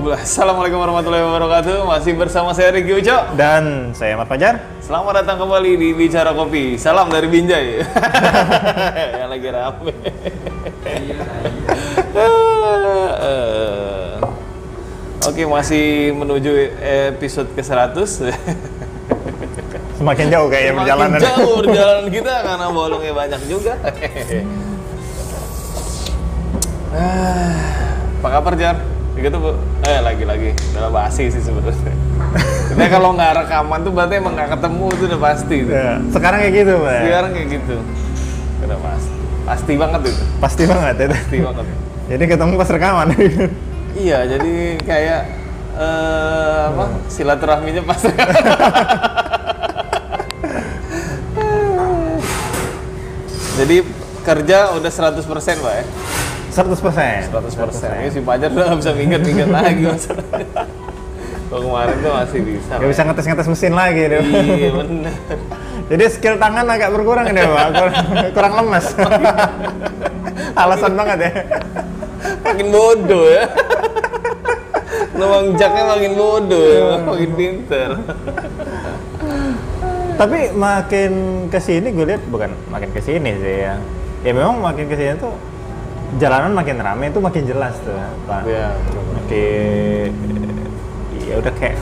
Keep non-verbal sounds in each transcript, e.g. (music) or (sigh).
Assalamualaikum warahmatullahi wabarakatuh. Masih bersama saya Riki Uco. Dan saya Ahmad Fajar. Selamat datang kembali di Bicara Kopi. Salam dari Binjai. (laughs) Yang lagi rame. Oke, masih menuju episode ke-100. Semakin jauh kayaknya Makin perjalanan. jauh perjalanan kita karena bolongnya banyak juga. Ah, (laughs) Apa kabar Jar? Gitu bu? Eh lagi-lagi, udah basi sih sebenarnya. Kita (laughs) kalau nggak rekaman tuh berarti emang nggak ketemu tuh udah pasti. Tuh. Ya, Sekarang kayak gitu, Pak. Sekarang kayak gitu. Udah pasti. Pasti banget itu. Pasti banget itu. Pasti banget. Jadi ketemu pas rekaman. (laughs) Iya, jadi kayak eh apa? Silaturahminya pas. (laughs) jadi kerja udah 100% Pak ya? 100 persen. 100 persen. Ini si Pajar udah bisa minggir-minggir (laughs) lagi masalahnya. Kalau kemarin tuh masih bisa. Gak bisa ngetes-ngetes mesin lagi deh. Iya bener. (laughs) Jadi skill tangan agak berkurang ini, Pak. (laughs) Kurang, kurang lemes. Alasan banget ya. Makin bodoh ya. Nuang jaknya makin bodoh ya, makin pinter. Tapi makin ke sini gue lihat bukan makin ke sini sih ya. Ya memang makin ke sini tuh jalanan makin rame itu makin jelas tuh, Pak. Iya. Makin ya udah kayak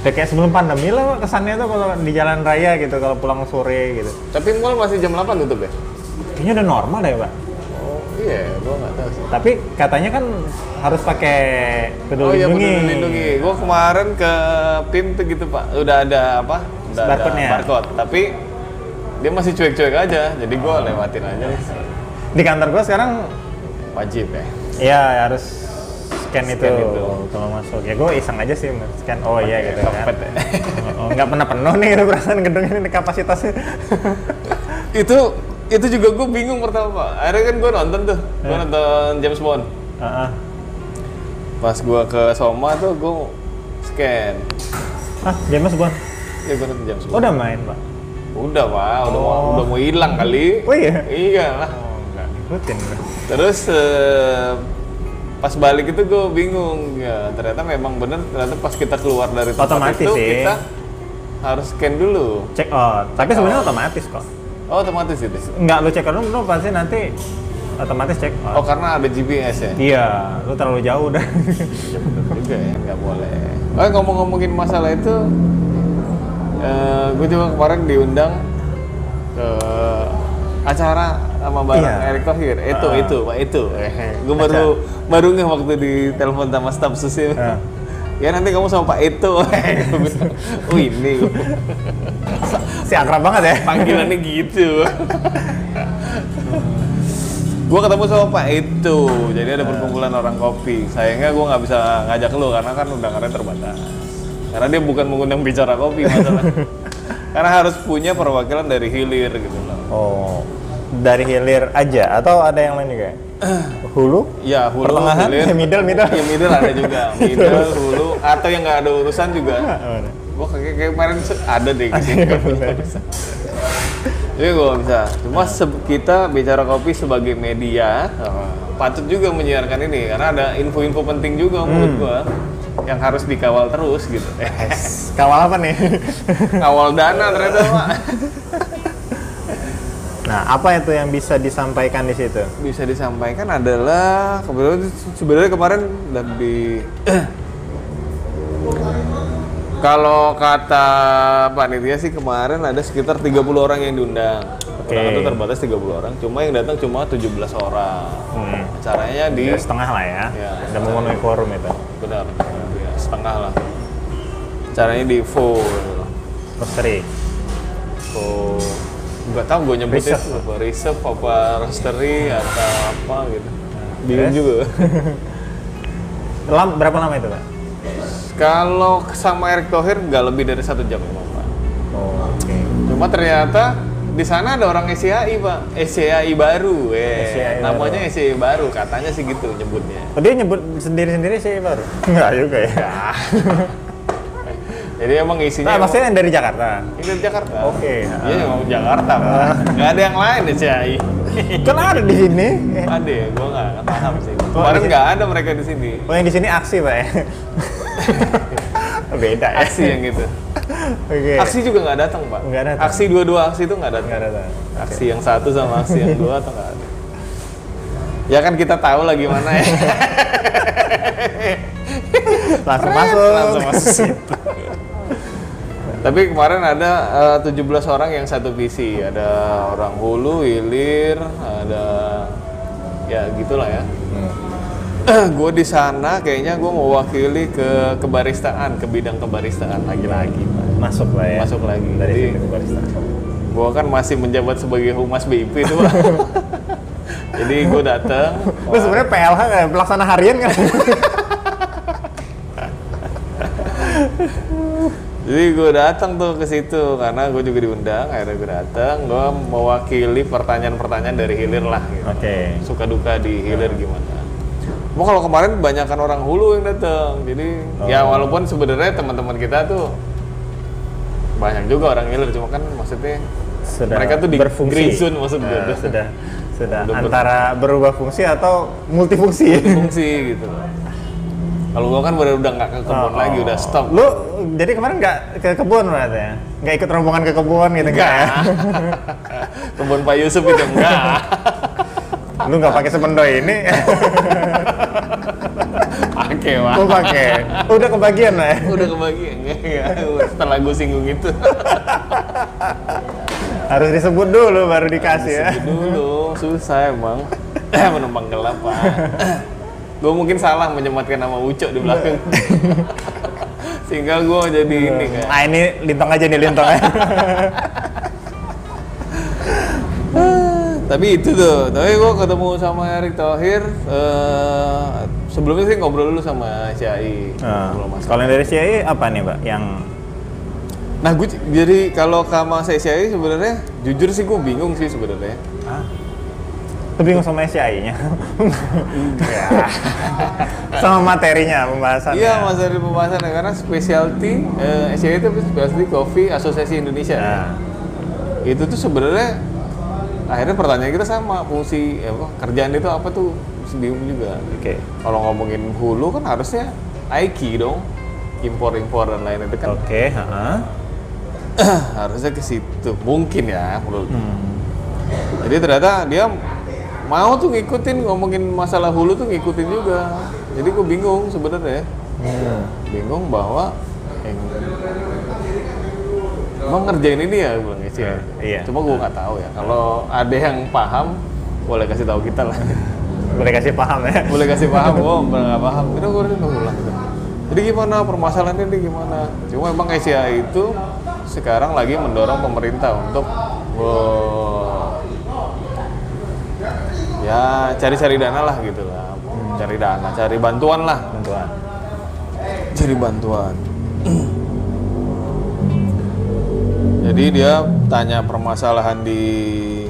udah kayak sebelum pandemi lah Pak, kesannya tuh kalau di jalan raya gitu kalau pulang sore gitu. Tapi mall masih jam 8 tutup ya? Kayaknya udah normal deh, Pak. Oh iya, gua nggak tahu sih. Tapi katanya kan harus pakai peduli oh iya lindungi. peduli lindungi. Gua kemarin ke PIM tuh gitu pak, udah ada apa? Udah Barcode-nya? ada barcode. Tapi dia masih cuek-cuek aja, jadi gua lewatin aja. Di kantor gua sekarang Wajib ya. ya harus scan, Scan itu, itu. kalau masuk. Ya gue iseng aja sih scan. Oh iya gitu kan. Ya. Oh, nggak pernah penuh nih itu perasaan gedung ini kapasitasnya. (laughs) itu itu juga gue bingung pertama pak. Akhirnya kan gue nonton tuh, gue Eh. nonton James Bond. Heeh. Pas gue ke Soma tuh gue scan. Ah, James Bond. Ya gue nonton James Oh, Bond. udah main, Pak. Udah pak, udah mau Oh. udah mau hilang kali. Oh iya. Iya lah. Oh, ngikutin. Terus eh, pas balik itu gue bingung ya ternyata memang bener ternyata pas kita keluar dari tempat Otomatis itu sih. kita harus scan dulu. Check out. Tapi Check sebenarnya out. otomatis kok. Oh otomatis itu. Nggak lu check out lu pasti nanti otomatis check Oh out. karena ada GPS ya. Iya, lu terlalu jauh dah. juga ya nggak boleh. Oh ngomong-ngomongin masalah itu, eh gue juga kemarin diundang ke acara sama bareng Iya. Erick Thohir. Itu Ah. itu pak itu. (laughs) gue baru baru nggak waktu di telepon sama staf susi. Ah. Ya nanti kamu sama Pak Itu. (laughs) Oh ini si akrab banget ya. panggilannya gitu. gue ketemu sama Pak Itu, jadi ada perkumpulan orang kopi. Sayangnya gue nggak bisa ngajak lu karena kan undangannya terbatas. Karena dia bukan mengundang bicara kopi masalah. (laughs) karena harus punya perwakilan dari hilir gitu. Oh, dari hilir aja atau ada yang lain juga? (clears throat) Hulu? Ya hulu, Pertengahan? hilir, Middle, middle. ya middle ada juga, (laughs) middle, hulu, atau yang nggak ada urusan juga. Mana? Gue kayak, kayak kemarin ada deh. (laughs) Jadi gue bisa. Cuma kita bicara kopi sebagai media, patut juga menyiarkan ini karena ada info-info penting juga menurut gue yang harus dikawal terus gitu. Kawal apa nih? Kawal dana ternyata (laughs) pak. Nah, apa itu yang bisa disampaikan di situ? Bisa disampaikan adalah kebetulan sebenarnya kemarin lebih (clears throat) kalau kata panitia sih kemarin ada sekitar 30 orang yang diundang. Oke. Undangan itu terbatas 30 orang, cuma yang datang cuma 17 orang. Hmm. Acaranya di Ya, setengah lah ya. Ya, Udah memenuhi quorum itu. benar, ya, setengah lah. Acaranya di FO gitu loh. Nggak tahu gue nyebutnya Reserve. apa reserve apa roastery atau apa gitu. Bingung juga. (laughs) Lam, berapa lama itu, Pak? Kalau sama Erick Thohir nggak lebih dari satu jam Pak. Oh, oke. Cuma ternyata di sana ada orang SCAI Pak, SCAI baru, eh SCAI namanya SCAI baru, katanya sih gitu nyebutnya. Oh, dia nyebut sendiri-sendiri sih baru? Enggak juga ya. (laughs) Jadi emang isinya Nah, emang- maksudnya yang dari Jakarta. ini dari Jakarta. Oke. Iya, emang Jakarta, Pak. Nggak ada yang lain ya, CI. Kan ada di sini. ada ya, gua nggak paham sih. Oh, Kemarin di nggak ada mereka di sini. Oh, yang di sini aksi, Pak ya. (laughs) Beda ya. Aksi yang gitu. Oke. Aksi juga nggak datang, Pak. Nggak datang. Aksi dua-dua aksi itu nggak datang. Nggak datang. Aksi yang satu sama aksi yang dua atau nggak ada. Ya kan kita tahu lah gimana ya. (laughs) Langsung masuk. Langsung masuk situ. Tapi kemarin ada eh, 17 orang yang satu visi. Ada orang hulu, hilir, ada ya gitulah ya. (clears throat) gue di sana kayaknya gue mewakili ke kebaristaan, ke bidang kebaristaan lagi-lagi. Masuk lah ya. Masuk lagi. Dari Jadi- situ ke barista. Gue kan masih menjabat sebagai humas BIP itu. (laughs) Jadi gue datang. Lu sebenarnya PLH nggak pelaksana harian kan? (laughs) Jadi gue datang tuh ke situ karena gue juga diundang. Akhirnya gue datang, gue mewakili pertanyaan-pertanyaan dari hilir lah. Gitu. Oke. Suka duka di hilir gimana? Mau kalau kemarin banyakkan orang hulu yang datang. Jadi ya Oh. walaupun sebenarnya teman-teman kita tuh banyak juga orang hilir, cuma kan maksudnya Sudah mereka tuh di berfungsi. green zone maksud gue Nah, tuh. sudah sudah Udah antara berubah fungsi atau multifungsi. fungsi gitu. Kalau gue kan udah udah nggak ke kebun Oh. lagi, udah stop. Lu jadi kemarin nggak ke kebun berarti ya? Nggak ikut rombongan ke kebun gitu nggak ya? (laughs) kebun Pak Yusuf itu enggak. (laughs) Lu nggak pakai sependoy ini? (laughs) Pakai wah. Lu pakai. Udah kebagian lah ya? Udah kebagian enggak, enggak. Setelah gue singgung itu. Harus disebut dulu baru dikasih ya. Itu dulu susah emang. Menumpang gelap pak. Gue mungkin salah menyematkan nama Ucok di belakang. (laughs) Sehingga gue jadi ini kan. Nah ini lintong aja nih lintong ya. Tapi itu tuh, tapi gue ketemu sama Erick Thohir. eh, sebelumnya sih ngobrol dulu sama. Nah, Ngobrol masalah. kalau yang dari CIA apa nih Pak? Yang Nah, gue jadi kalau sama saya CI sebenarnya jujur sih gue bingung sih sebenarnya. Lu bingung sama SCI-nya? Ya. (laughs) sama materinya pembahasannya. Iya, mas dari pembahasan karena specialty eh, SCI itu specialty coffee asosiasi Indonesia. Nah, Itu tuh sebenarnya akhirnya pertanyaan kita sama fungsi eh, apa, kerjaan itu apa tuh bingung juga. oke. Kalau ngomongin hulu kan harusnya Aiki dong, impor-impor dan lain itu kan Oke, heeh. (clears throat) harusnya ke situ mungkin ya menurut. Hmm. Jadi ternyata dia mau tuh ngikutin ngomongin masalah hulu tuh ngikutin juga. Jadi gue bingung sebenarnya. Hmm. bingung bahwa yang mau ngerjain ini ya gue bilang sih. Iya. Cuma gue nggak tahu ya. Kalau ada yang paham boleh kasih tahu kita lah. (laughs) Boleh kasih paham ya. boleh kasih paham. Gue nggak paham. Itu gue udah ulang gitu. Jadi gimana permasalahannya ini gimana? Cuma emang Asia itu sekarang lagi mendorong pemerintah untuk eh, ya cari-cari dana lah gitu lah. Cari dana, cari bantuan lah. Bantuan. Cari bantuan. Jadi dia tanya permasalahan di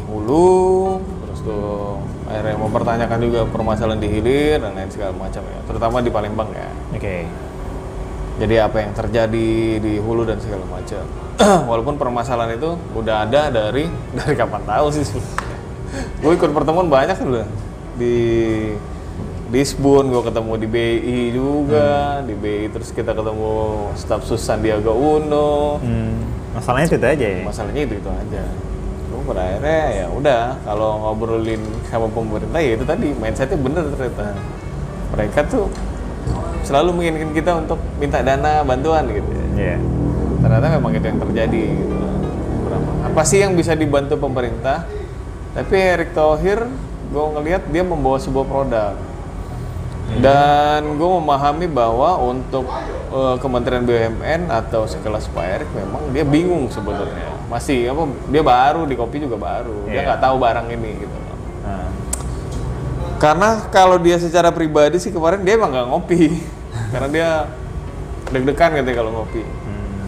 hulu, terus tuh akhirnya mempertanyakan juga permasalahan di hilir dan lain segala macam ya, terutama di Palembang ya. Oke. Jadi apa yang terjadi di hulu dan segala macam. (clears throat) Walaupun permasalahan itu udah ada dari (laughs) dari kapan tahu sih. Gue ikut pertemuan banyak udah di Disbun, gue ketemu di BI juga, di BI terus kita ketemu staf sus Sandiaga Uno. Hmm. Masalahnya itu aja ya. Masalahnya itu itu aja. Gue pada akhirnya ya udah kalau ngobrolin sama pemerintah ya itu tadi mindsetnya bener ternyata. Mereka tuh selalu menginginkan kita untuk minta dana bantuan gitu. Iya. Ternyata memang itu yang terjadi. Gitu. Berapa? Apa sih yang bisa dibantu pemerintah? Tapi Erick Thohir, gue ngelihat dia membawa sebuah produk. Dan gue memahami bahwa untuk eh, Kementerian BUMN atau sekelas Pak Erick memang dia bingung sebenarnya. Masih apa? Dia baru di kopi juga baru. Dia Iya. nggak tahu barang ini gitu. Nah, Karena kalau dia secara pribadi sih kemarin dia emang nggak ngopi. (laughs) Karena dia deg-degan gitu kalau ngopi. hmm.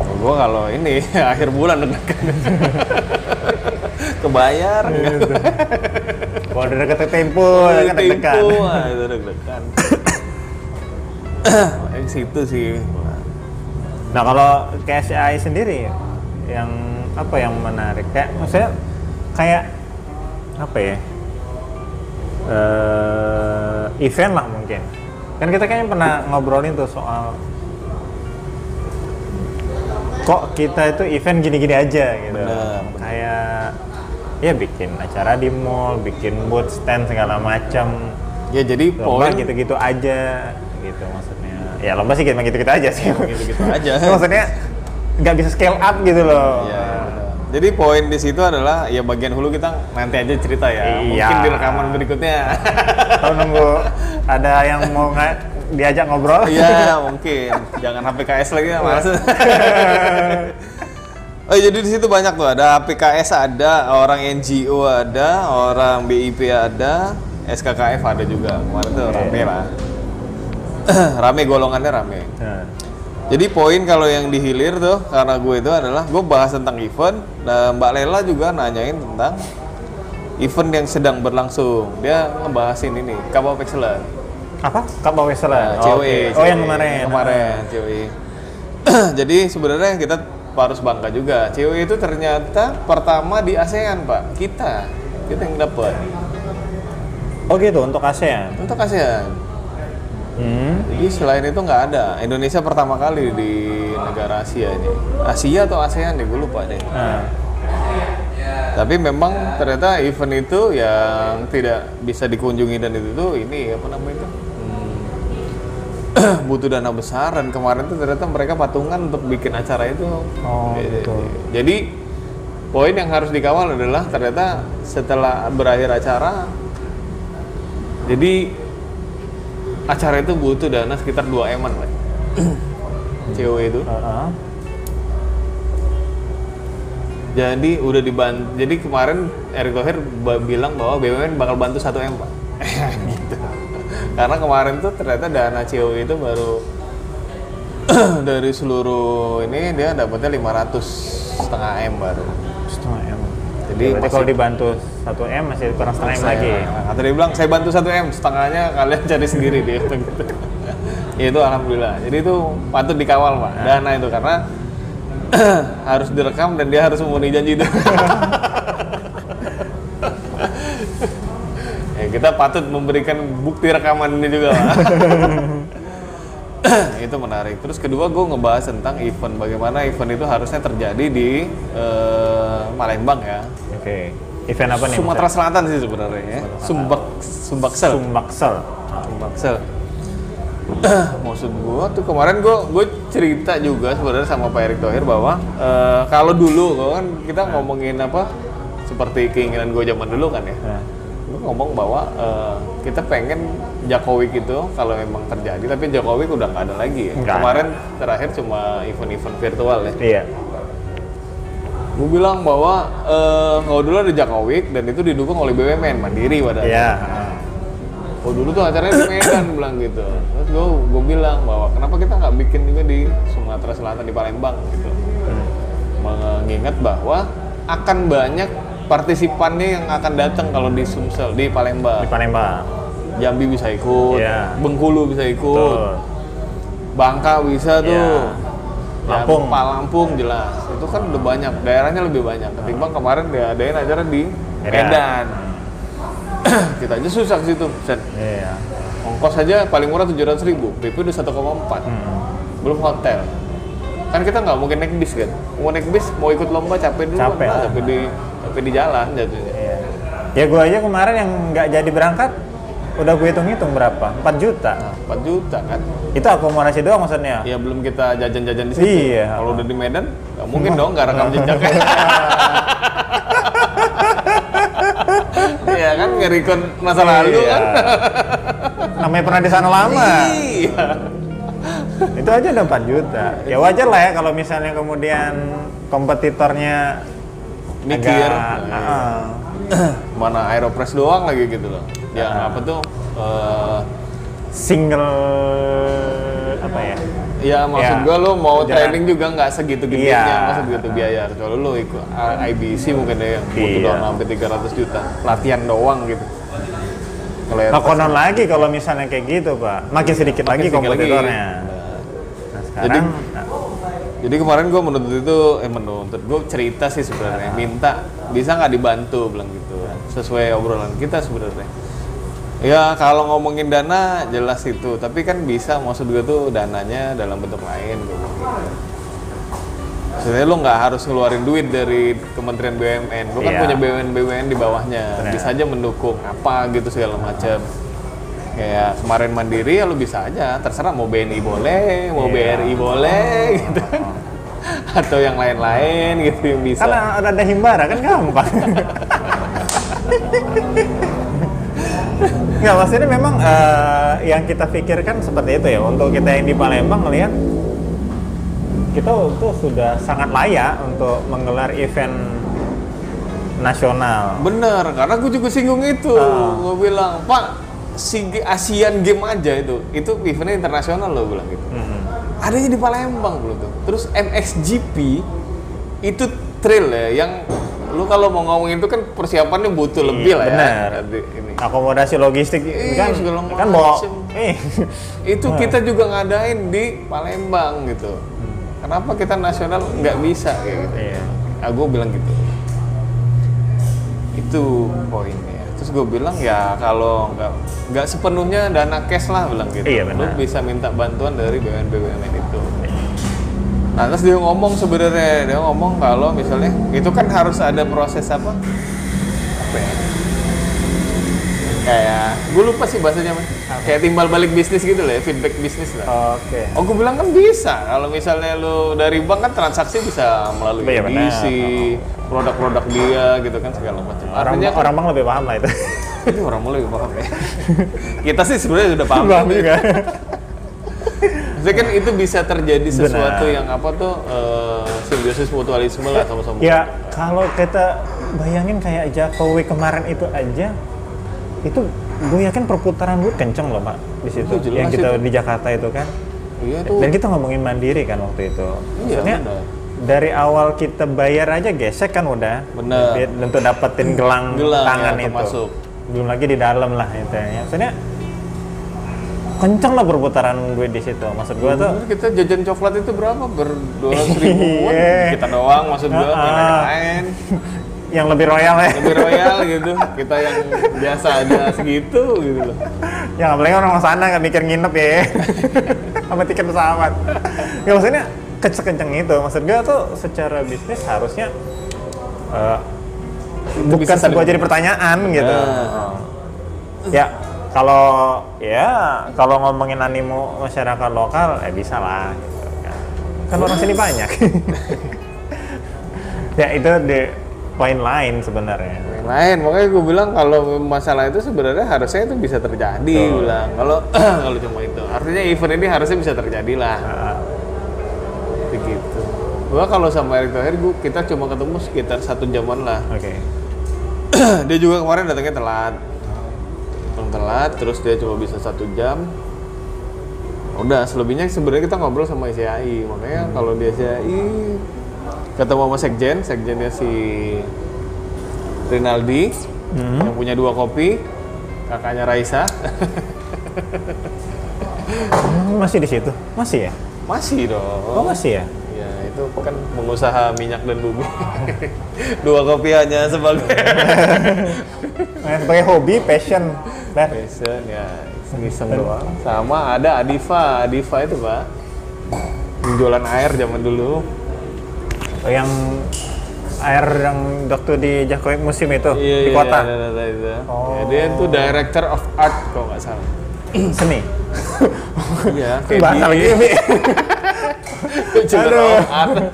Oh, gua kalau ini (laughs) akhir bulan deg-degan. (laughs) Kebayar enggak? (laughs) Kalau udah deket tempo, kan deg-degan. Ah, itu deg-degan. (coughs) Yang situ sih. Nah kalau KSI sendiri yang apa yang menarik? Kayak maksudnya kayak apa ya? eh event lah mungkin. Kan kita kayaknya pernah ngobrolin tuh soal kok kita itu event gini-gini aja gitu. Benar. Kayak ya bikin acara di mall, bikin booth stand segala macam. Ya jadi Lomba poin gitu-gitu aja gitu maksudnya. Ya lomba sih gitu gitu aja sih. Gitu-gitu (laughs) aja. maksudnya nggak bisa scale up gitu loh. Iya. Jadi poin di situ adalah ya bagian hulu kita nanti aja cerita ya. Iya. Mungkin di rekaman berikutnya. (laughs) Tahu nunggu ada yang mau diajak ngobrol? Iya, mungkin. Jangan HPKS lagi ya, Mas. (laughs) Oh, jadi di situ banyak tuh. Ada PKS ada, orang NGO ada, orang BIP ada, SKKF ada juga. Kemarin tuh rame lah. (clears throat) rame golongannya rame. Nah, Jadi poin kalau yang di hilir tuh karena gue itu adalah gue bahas tentang event dan Mbak Lela juga nanyain tentang event yang sedang berlangsung. Dia ngebahasin ini of Excellence. apa? Of Excellence. Nah, Oh, COE, oke. Oh yang COE. kemarin. Kemarin, COE. (clears throat) Jadi sebenarnya kita harus bangga juga. COE itu ternyata pertama di ASEAN, Pak. Kita, kita yang dapat. Oh gitu untuk ASEAN. Untuk ASEAN. Hmm. Jadi selain itu nggak ada. Indonesia pertama kali di negara Asia ini. Asia atau ASEAN deh, gue lupa deh. Nah, Tapi memang ternyata event itu yang tidak bisa dikunjungi dan itu tuh ini apa namanya itu hmm, (clears throat) butuh dana besar dan kemarin tuh ternyata mereka patungan untuk bikin acara itu. Oh, Jadi- betul. Jadi poin yang harus dikawal adalah ternyata setelah berakhir acara, jadi acara itu butuh dana sekitar 2 eman lah. (clears throat) Itu. Heeh. Jadi udah dibantu. Jadi kemarin Erick Thohir bilang bahwa BUMN bakal bantu 1 m pak. (laughs) Karena kemarin tuh ternyata dana COE itu baru (clears throat) dari seluruh ini dia dapatnya 500 setengah m baru. setengah m. Jadi Berarti masih- kalau dibantu 1 m masih kurang setengah m lagi. Nah, kata dia bilang saya bantu 1 m setengahnya kalian cari sendiri dia gitu. (laughs) ya itu alhamdulillah. Jadi itu patut dikawal pak dana itu karena (clears throat) harus direkam dan dia harus memenuhi janji itu. (laughs) kita patut memberikan bukti rekaman ini juga pak. (laughs) itu menarik. Terus kedua gue ngebahas tentang event bagaimana event itu harusnya terjadi di eh, Palembang ya. Oke. Event apa nih? Sumatera Selatan sih sebenarnya ya. Sumbak Sumbaksel. Sumbaksel. Sumbaksel. (clears throat) Maksud gua tuh kemarin gua gue cerita juga sebenarnya sama Pak Erick Thohir bahwa eh, kalau dulu kan kita ngomongin apa seperti keinginan gue zaman dulu kan ya. Nah, Gue ngomong bahwa eh, kita pengen Jokowi gitu kalau memang terjadi tapi Jokowi udah nggak ada lagi ya. Nggak ada. Kemarin terakhir cuma event-event virtual ya. iya. Gue bilang bahwa eh, kalau dulu ada Jokowi dan itu didukung oleh BUMN Mandiri pada Iya. Oh dulu tuh acaranya di Medan bilang gitu. Terus gue gue bilang bahwa kenapa kita nggak bikin juga di Sumatera Selatan di Palembang gitu. Mengingat bahwa akan banyak partisipannya yang akan datang kalau di Sumsel di Palembang. Di Palembang. Jambi bisa ikut, Iya. Bengkulu bisa ikut, Betul. Bangka bisa tuh. Iya. Ya, Lampung. Pak Lampung jelas. Itu kan udah banyak, daerahnya lebih banyak. Ketimbang kemarin diadain acara di Medan. (clears throat) Kita aja susah ke situ. Set. Iya. Ongkos aja paling murah 700 ribu, PP udah 1,4. Hmm. Belum hotel. Kan kita nggak mungkin naik bis kan? Mau naik bis, mau ikut lomba capek dulu Capek. kan? Capek di, capek di jalan jatuhnya. Iya. Ya gua aja kemarin yang nggak jadi berangkat udah gue hitung-hitung berapa? 4 juta. Nah, 4 juta kan? Itu akomodasi doang maksudnya. Ya belum kita jajan-jajan di situ. Iya. Kalau udah di Medan, nggak mungkin dong nggak rekam (laughs) jejaknya. (laughs) Iya kan nge-record masa lalu Iya. kan? Namanya pernah di sana lama. Iya. Itu aja udah 4 juta. Ya wajar lah ya kalau misalnya kemudian kompetitornya Mikir. agak, Nah, ah, Mana (clears throat) Aeropress doang lagi gitu loh. Yang Ah. apa tuh? eh, single apa ya? Ya maksud Ya, gua lo mau jalan. training juga nggak segitu gedenya, Iya. maksud gitu biaya. Kalau lo ikut I- IBC mungkin deh yang butuh Iya. sampai 300 juta, latihan doang gitu. Kalau konon lagi kalau misalnya kayak gitu, Pak. Makin sedikit lagi Makin lagi. kompetitornya. Nah, sekarang nah, Jadi kemarin gue menuntut itu, eh menuntut, gue cerita sih sebenarnya, minta bisa nggak dibantu bilang gitu, sesuai obrolan kita sebenarnya. Ya kalau ngomongin dana jelas itu, tapi kan bisa maksud gue tuh dananya dalam bentuk lain gue gitu. Maksudnya lu nggak harus ngeluarin duit dari Kementerian BUMN, lu kan Iya. punya BUMN BUMN di bawahnya, bisa aja mendukung apa gitu segala macam. Kayak kemarin mandiri ya lu bisa aja, terserah mau BNI boleh, mau Iya. BRI boleh gitu. (laughs) Atau yang lain-lain gitu yang bisa. Karena ada ada himbara kan gampang. Nggak, maksudnya memang eh, yang kita pikirkan seperti itu ya. Untuk kita yang di Palembang ngelihat kita tuh sudah sangat layak untuk menggelar event nasional. Bener, karena gue juga singgung itu. Ah. Gue bilang, Pak, si Asian Game aja itu, itu eventnya internasional loh, bilang gitu. Mm-mm. Adanya di Palembang belum tuh. Terus MXGP itu trail ya, yang lu kalau mau ngomongin itu kan persiapannya butuh lebih lah ya. bener. Nanti Ini. Akomodasi logistik Iya, kan segala kan bawa eh Itu kita juga ngadain di Palembang gitu. Kenapa kita nasional nggak bisa kayak gitu? Iya. Ah, gue bilang gitu. Itu poinnya. Terus gue bilang ya kalau nggak nggak sepenuhnya dana cash lah bilang gitu. Iya, Lu bisa minta bantuan dari BUMN BUMN itu. Nah terus dia ngomong sebenarnya dia ngomong kalau misalnya itu kan harus ada proses apa? Apa ya? Kayak gue lupa sih bahasanya apa? Kayak timbal balik bisnis gitu lah ya, feedback bisnis lah. Oke. Oh, gue bilang kan bisa. Kalau misalnya lu dari bank kan transaksi bisa melalui benar. edisi, produk-produk dia gitu kan segala macam. Orang Artinya kan, orang bang lebih paham lah itu. (laughs) ini orang mulai paham ya. Kita sih sebenarnya sudah paham. Paham juga. Maksudnya kan itu bisa terjadi sesuatu Benar. yang apa tuh eh, simbiosis mutualisme lah sama-sama. Ya kalau kita bayangin kayak Jokowi kemarin itu aja, itu gue yakin perputaran duit kenceng loh pak di situ. Itu jelas yang kita itu. di Jakarta itu kan. Iya tuh. Dan kita ngomongin mandiri kan waktu itu. Iya, Maksudnya benar. dari awal kita bayar aja gesek kan udah. Benar. Di- Untuk dapetin gelang, Gelang, tangan ya, itu. termasuk. Belum lagi di dalam lah itu ya. Maksudnya kenceng lah perputaran duit di situ. Maksud gue tuh Bener, kita jajan coklat itu berapa? Ber 200 (laughs) ribuan. Iya. kita doang maksud gua, Ah. yang lain. (laughs) yang lebih royal ya. Lebih royal gitu. Kita yang biasa aja segitu gitu loh. Ya apalagi orang sana nggak mikir nginep ya sama tiket pesawat. Ya maksudnya kenceng itu. Maksud gue tuh secara bisnis harusnya eh, bukan sebuah jadi pertanyaan gitu. Nah. Ya kalau ya kalau ngomongin animo masyarakat lokal eh bisa lah. Gitu, kan. kan orang sini banyak. (laughs) ya itu di poin lain sebenarnya. Yang lain, makanya gue bilang kalau masalah itu sebenarnya harusnya itu bisa terjadi, Betul. bilang. Kalau (clears throat) kalau cuma itu, artinya event ini harusnya bisa terjadi lah, Ah, begitu. Gua kalau sama Erick Thohir, gua kita cuma ketemu sekitar satu jaman lah. Oke. (clears throat) dia juga kemarin datangnya telat, datang telat, terus dia cuma bisa satu jam. Udah, selebihnya sebenarnya kita ngobrol sama ICAI, makanya kalau di ICAI ketemu sama sekjen, sekjennya si Rinaldi Hmm. yang punya dua kopi, kakaknya Raisa, Hmm, masih di situ? Masih ya? masih dong. Oh masih ya? Ya itu kan pengusaha minyak dan bumi. (laughs) dua kopi hanya sebagai Nah, (laughs) sebagai hobi, passion, Ber. Fashion ya iseng doang. Sama ada Adifa, Adifa itu pak. Jualan air zaman dulu. Oh, yang air yang waktu di Jokowi musim itu Iya, di iya, kota ada, ada, ada, ada. Oh. Ya, dia tuh director of art kalau nggak salah. (clears throat) seni. Iya, (laughs) Bahasa lagi, Mi. (laughs) Aduh. art. (laughs)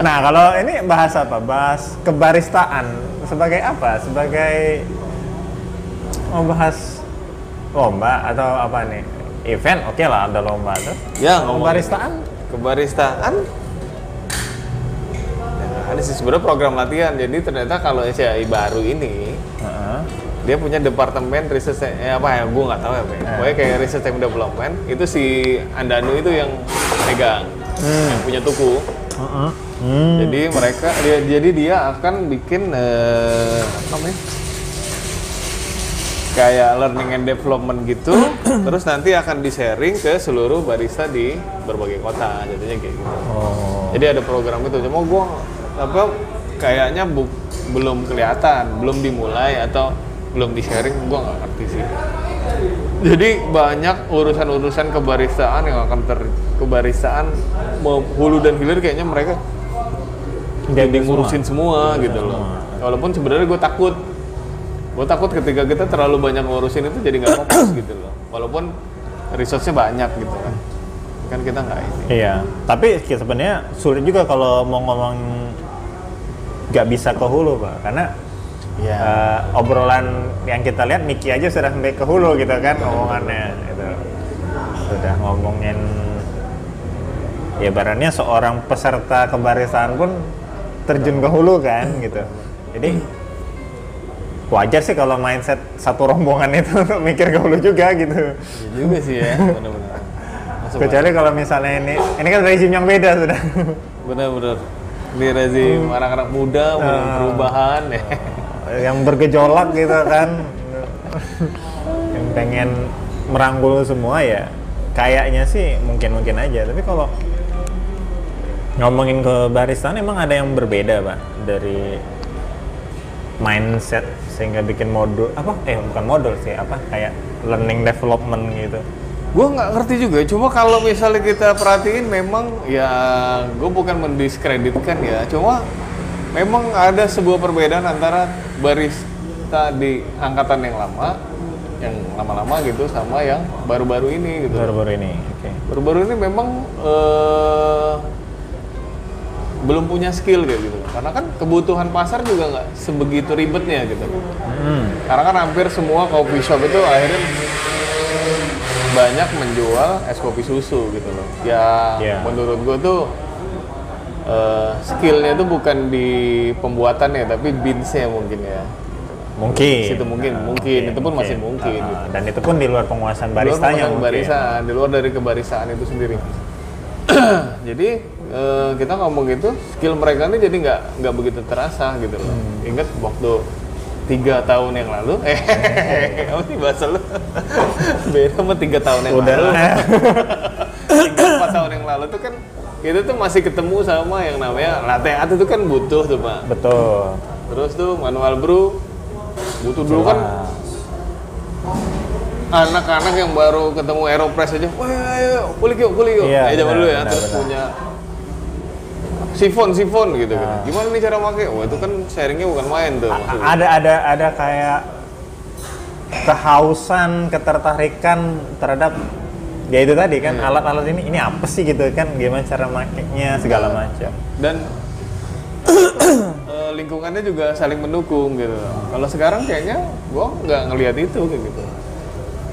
Nah, kalau ini bahas apa? Bahas kebaristaan sebagai apa? Sebagai mau bahas lomba atau apa nih? Event, oke lah ada lomba tuh. Ya, Kebaristaan? Kebaristaan. Sih sebenarnya program latihan. Jadi ternyata kalau SCI baru ini Heeh. dia punya departemen riset eh, apa ya gue nggak tahu ya Pak. pokoknya kayak research and development itu si Andanu itu yang megang yang punya tuku Heeh. Hmm. jadi mereka dia jadi dia akan bikin eh, apa namanya kayak learning and development gitu, (clears throat) terus nanti akan di-sharing ke seluruh barista di berbagai kota, jadinya kayak gitu. Oh. Jadi ada program itu, cuma gua apa kayaknya bu- belum kelihatan, belum dimulai atau belum di-sharing, gua nggak ngerti sih. Jadi banyak urusan-urusan kebaristaan yang akan ter kebaristaan mau hulu dan hilir kayaknya mereka jadi ngurusin semua, gitu loh. Walaupun sebenarnya gue takut, gue takut ketika kita terlalu banyak ngurusin itu jadi nggak fokus (coughs) gitu loh. Walaupun resource-nya banyak gitu kan, kan kita nggak ini. Iya, tapi sebenarnya sulit juga kalau mau ngomong nggak bisa ke hulu, Pak. Karena Iya. eh, obrolan yang kita lihat Miki aja sudah sampai ke hulu gitu kan ngomongannya gitu. Sudah ngomongin ya barannya seorang peserta kebarisaan pun terjun ke hulu kan gitu. Jadi wajar sih kalau mindset satu rombongan itu (laughs) untuk mikir ke hulu juga gitu. Iya juga sih ya, (laughs) benar-benar. Kecuali kalau misalnya ini ini kan rezim yang beda sudah. (laughs) Bener-bener. Di rezim anak-anak muda, belum perubahan. Ya. yang bergejolak gitu kan. Yang pengen merangkul semua ya kayaknya sih mungkin-mungkin aja. Tapi kalau ngomongin ke baristan emang ada yang berbeda pak dari mindset sehingga bikin modul apa? Eh bukan modul sih apa? Kayak learning development gitu Gue nggak ngerti juga, cuma kalau misalnya kita perhatiin memang ya gue bukan mendiskreditkan ya, cuma memang ada sebuah perbedaan antara barista di angkatan yang lama, yang lama-lama gitu, sama yang baru-baru ini gitu. baru-baru ini oke Baru-baru ini memang eh, belum punya skill kayak gitu, karena kan kebutuhan pasar juga nggak sebegitu ribetnya gitu. hmm. Karena kan hampir semua coffee shop itu akhirnya banyak menjual es kopi susu gitu loh. Ya Iya. menurut gue tuh eh, skillnya tuh bukan di pembuatannya tapi beansnya mungkin ya. mungkin Situ mungkin, mungkin. Itu pun masih mungkin, Ah, gitu. dan itu pun di luar penguasaan Di luar baristanya penguasaan mungkin kebarisaan, di luar dari kebarisaan itu sendiri. (clears throat) jadi eh, kita ngomong gitu, skill mereka ini jadi nggak nggak begitu terasa gitu loh. Hmm. Ingat waktu tiga tahun yang lalu, eh, (laughs) apa sih bahasa lu? Beda sama tiga tahun yang udah lalu. Tiga empat tahun yang lalu tuh kan kita tuh masih ketemu sama yang namanya latte art itu kan butuh tuh pak. betul Terus tuh manual brew butuh dulu kan anak-anak yang baru ketemu Aeropress aja, wah ayo kulik yuk, kulik yuk. Iya, Eh, zaman dulu ya, benar, terus benar. punya sifon sifon gitu kan. Nah. Gimana nih cara pakai? Wah itu kan sharingnya bukan main tuh. A- maksudnya. ada ada ada kayak kehausan ketertarikan terhadap ya itu tadi kan Iya. alat-alat ini ini apa sih gitu kan gimana cara makainya segala macam Dan eh, lingkungannya juga saling mendukung gitu. Kalau sekarang kayaknya gua nggak ngelihat itu kayak gitu.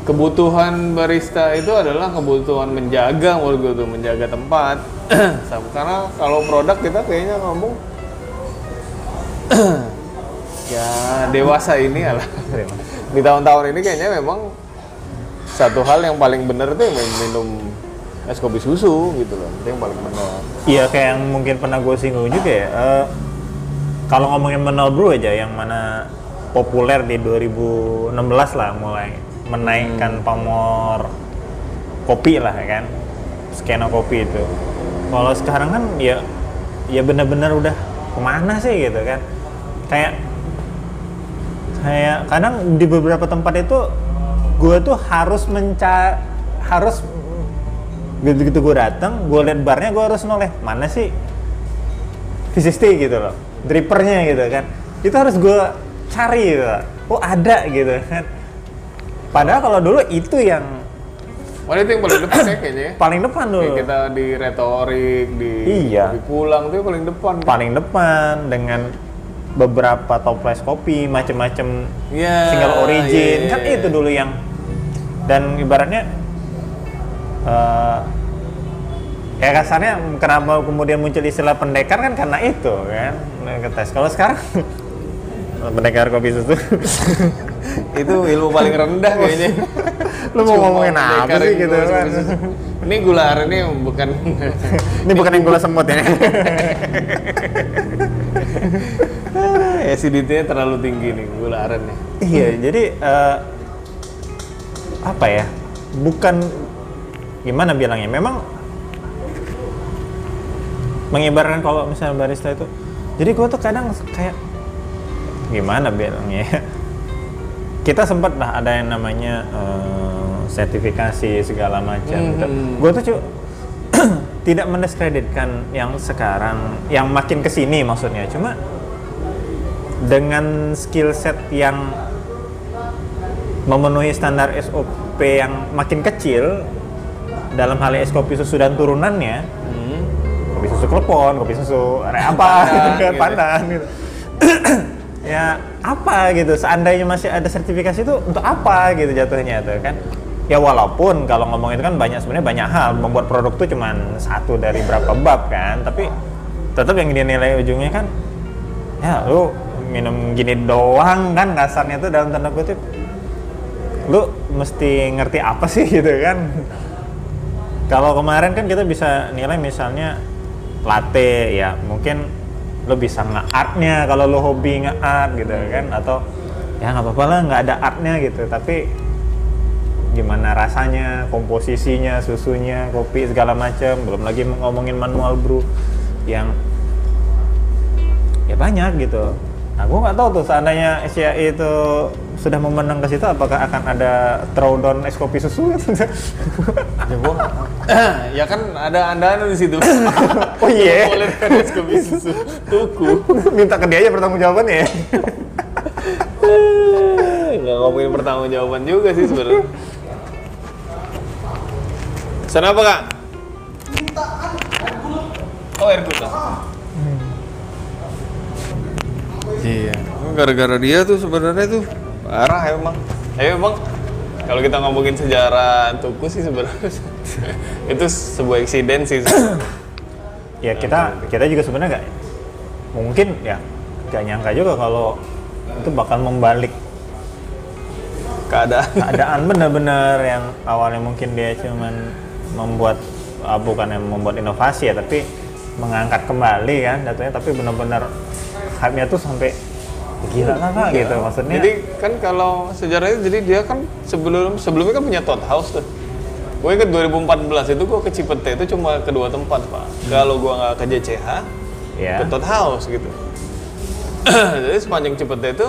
Kebutuhan barista itu adalah kebutuhan menjaga menurut gue tuh menjaga tempat. Karena kalau produk kita kayaknya ngomong (clears throat) ya dewasa ini lah. (laughs) Di tahun-tahun ini kayaknya memang satu hal yang paling benar tuh min- minum es kopi susu gitu loh. Itu yang paling benar. iya kayak yang mungkin pernah gue singgung juga ya eh, kalau ngomongin manual brew aja yang mana populer di 2016 lah mulai menaikkan pamor kopi lah ya kan skena kopi itu kalau sekarang kan ya ya benar-benar udah ke mana sih gitu kan. Kayak kayak kadang di beberapa tempat itu gue tuh harus menca harus begitu gue datang gue liat barnya gue harus noleh mana sih V60 gitu loh drippernya gitu kan. Itu harus gue cari gitu oh ada gitu kan. Padahal kalau dulu itu yang Mana itu yang paling depan ya kayaknya ya? paling depan dulu Kayak kita di retorik, di Iya. kopi pulang tuh paling depan. paling depan dengan beberapa toples kopi macem-macem Iya, single origin iya, kan iya. itu dulu yang dan ibaratnya eh ya kasarnya kenapa kemudian muncul istilah pendekar kan karena itu kan ngetes kalau sekarang (laughs) pendekar kopi susu (laughs) itu ilmu paling rendah kayaknya. (laughs) Lu mau ngomongin apa sih gitu kan? Ini gula aren ini bukan ini bukan yang gula semut ya (laughs) acidity-nya terlalu tinggi nih gula arennya. Iya, jadi eh, apa ya bukan gimana bilangnya memang mengibarkan kalau misalnya barista itu jadi gue tuh kadang kayak gimana bilangnya ya? kita sempat lah ada yang namanya eh, sertifikasi segala macam gitu. Mhm. gue tuh cu- (clears throat) tidak mendiskreditkan yang sekarang yang makin ke sini maksudnya cuma dengan skill set yang memenuhi standar SOP yang makin kecil dalam hal es kopi susu dan turunannya Hmm. kopi susu klepon, kopi susu apa Pandan, gitu (laughs) kan pandan gitu. (clears throat) ya apa gitu? Seandainya masih ada sertifikasi itu untuk apa gitu jatuhnya tuh kan? Ya walaupun kalau ngomong itu kan banyak sebenarnya banyak hal. Membuat produk tuh cuman satu dari berapa bab kan? Tapi tetap yang dinilai ujungnya kan ya lu minum gini doang kan? Kasarnya tuh dalam tanda kutip lu mesti ngerti apa sih (laughs) gitu kan? Kalau kemarin kan kita bisa nilai misalnya latte ya mungkin lo bisa nge-artnya kalau lo hobi nge-art gitu kan atau ya nggak apa-apa lah nggak ada artnya gitu. Tapi gimana rasanya komposisinya susunya kopi segala macam belum lagi ngomongin manual brew yang ya banyak gitu. Nah gue nggak tahu tuh seandainya SCI itu sudah memenang ke situ apakah akan ada throwdown es kopi susu gitu (laughs) Ya, (coughs) ya kan ada anda di situ. (coughs) oh iya Boleh kan es kopi susu tuku. minta ke dia aja pertanggung jawabannya ya (coughs) Nggak ngomongin pertanggung jawaban juga sih sebenarnya. Pesan apa kak? Oh air gula. Iya. Gara-gara dia tuh sebenarnya tuh parah emang. Eh emang kalau kita ngomongin sejarah tuku sih sebenarnya (laughs) itu sebuah eksiden sih. (clears throat) ya kita kita juga sebenarnya nggak mungkin ya nggak nyangka juga kalau itu bakal membalik Keadaan. keadaan (laughs) benar-benar yang awalnya mungkin dia cuman membuat ah, bukan yang membuat inovasi ya tapi mengangkat kembali kan datanya tapi benar-benar hype-nya tuh sampai gila lah Pak, gitu maksudnya Jadi kan kalau sejarahnya jadi dia kan sebelum sebelumnya kan punya Todd House tuh. Gue inget 2014 itu gue ke Cipete itu cuma kedua tempat pak. Kalau gue nggak ke JCH, ya ke Todd House gitu. (clears throat) jadi sepanjang Cipete itu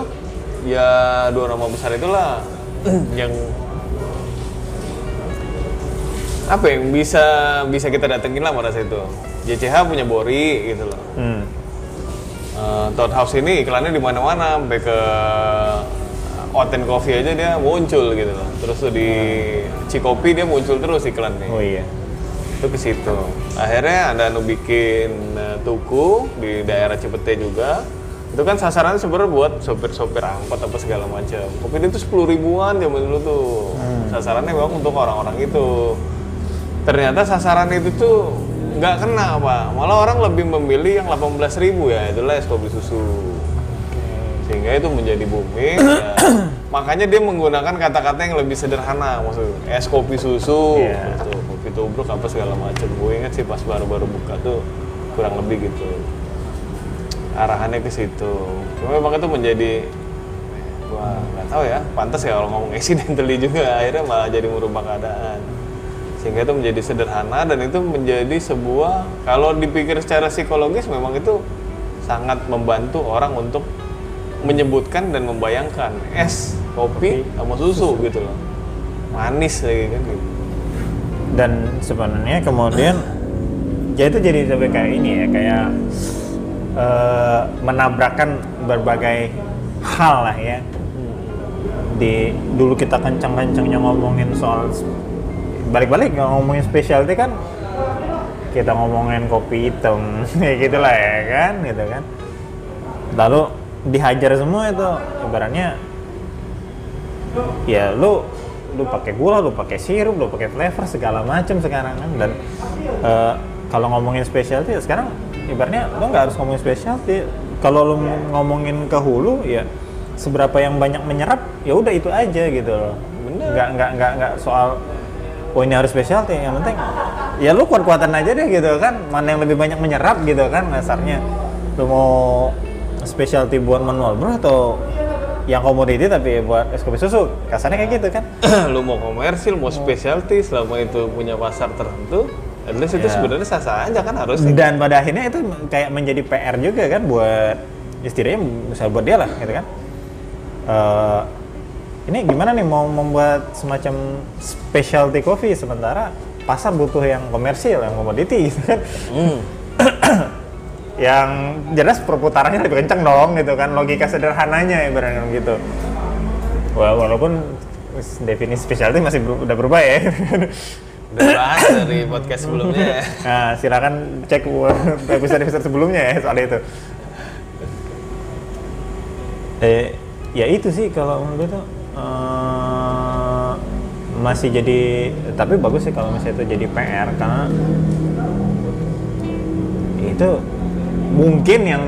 ya dua nama besar itulah yang apa yang bisa bisa kita datengin lah pada saat itu. JCH punya Bori gitu loh. hmm. Uh, Todd House ini iklannya di mana-mana, sampai ke Oten Coffee aja dia muncul gitu loh. Terus di Cikopi dia muncul terus iklannya. oh iya Itu ke situ. Akhirnya ada anu bikin uh, tuku di daerah Cipete juga. Itu kan sasarannya sebenarnya buat sopir-sopir angkot apa segala macam. Kopi itu sepuluh ribuan zaman dulu tuh. Sasarannya memang untuk orang-orang itu. Ternyata sasaran itu tuh nggak kena pak. Malah orang lebih memilih yang 18.000 ribu ya. Itulah es kopi susu. Sehingga itu menjadi booming. ya. (coughs) Makanya dia menggunakan kata-kata yang lebih sederhana. Maksudnya es kopi susu, Iya. gitu. kopi tubruk apa segala macam. Gue inget sih pas baru-baru buka tuh kurang lebih gitu arahannya ke situ. Cuma memang itu menjadi wah nggak tahu ya, pantas ya kalau ngomong accidentally juga akhirnya malah jadi merubah keadaan. Sehingga itu menjadi sederhana dan itu menjadi sebuah kalau dipikir secara psikologis memang itu sangat membantu orang untuk menyebutkan dan membayangkan es kopi sama susu gitu loh. Manis lagi kan gitu. dan sebenarnya kemudian ya itu jadi sampai kayak ini ya kayak eh, menabrakkan berbagai hal lah ya di dulu kita kencang-kencangnya ngomongin soal balik-balik ngomongin specialty kan kita ngomongin kopi hitam (laughs) ya gitulah ya kan gitu kan. Lalu dihajar semua itu ibaratnya ya lu lu pakai gula, lu pakai sirup, lu pakai flavor segala macam sekarang kan. Dan eh, kalau ngomongin specialty ya sekarang ibaratnya lu nggak harus ngomongin specialty kalau lu ngomongin ke hulu ya seberapa yang banyak menyerap ya udah itu aja gitu loh. Nggak nggak nggak nggak soal oh ini harus specialty yang penting. Ya lu kuat-kuatan aja deh gitu kan. Mana yang lebih banyak menyerap gitu kan dasarnya lu mau specialty buat manual bro atau yang komoditi tapi buat es kopi susu? Kasarnya kayak gitu kan. (clears throat) Lu mau komersil, mau specialty, selama itu punya pasar tertentu, at least itu Ya. sebenarnya sah-sah aja kan harusnya. dan pada akhirnya itu kayak menjadi PR juga kan buat istilahnya misal buat dia lah gitu kan. Eh, ini gimana nih mau membuat semacam specialty coffee sementara pasar butuh yang komersil yang komoditi (laughs) gitu kan Hmm. (coughs) yang jelas perputarannya lebih kenceng dong gitu kan logika sederhananya ibaratnya gitu Wah, walaupun definisi specialty masih ber- udah berubah ya (laughs) Udah bahas dari podcast sebelumnya. (laughs) Nah, silakan cek episode-episode sebelumnya ya soal itu. Eh, ya itu sih kalau menurut gue tuh eh, masih jadi tapi bagus sih kalau misalnya itu jadi PR karena itu mungkin yang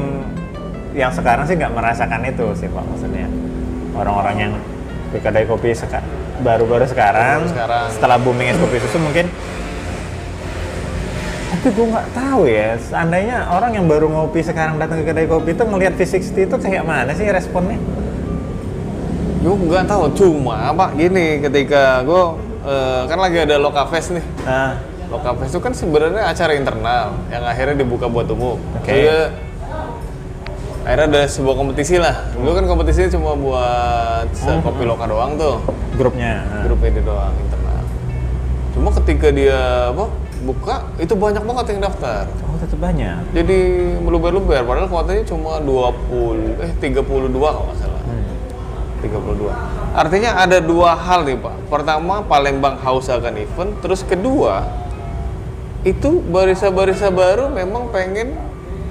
yang sekarang sih nggak merasakan itu sih pak maksudnya orang-orang yang ke kedai kopi seka- baru-baru sekarang, Baru sekarang. setelah booming es kopi susu mungkin tapi gue nggak tahu ya seandainya orang yang baru ngopi sekarang datang ke kedai kopi itu ngelihat V60 itu kayak mana sih responnya Gue nggak tahu, cuma apa gini ketika gue kan lagi ada Lokafest nih. nah Lokafest itu kan sebenarnya acara internal yang akhirnya dibuka buat umum. Oke. Kayak akhirnya ada sebuah kompetisi lah. Dulu kan kompetisinya cuma buat kopi loka doang tuh. grupnya nah. grup ini doang internal. Cuma ketika dia apa buka itu banyak banget yang daftar. oh tetap banyak Jadi meluber-luber padahal kuotanya cuma 20 eh 32 kalau nggak salah. 32. Artinya ada dua hal nih Pak. Pertama Palembang haus akan event, terus kedua itu barisa-barisa baru memang pengen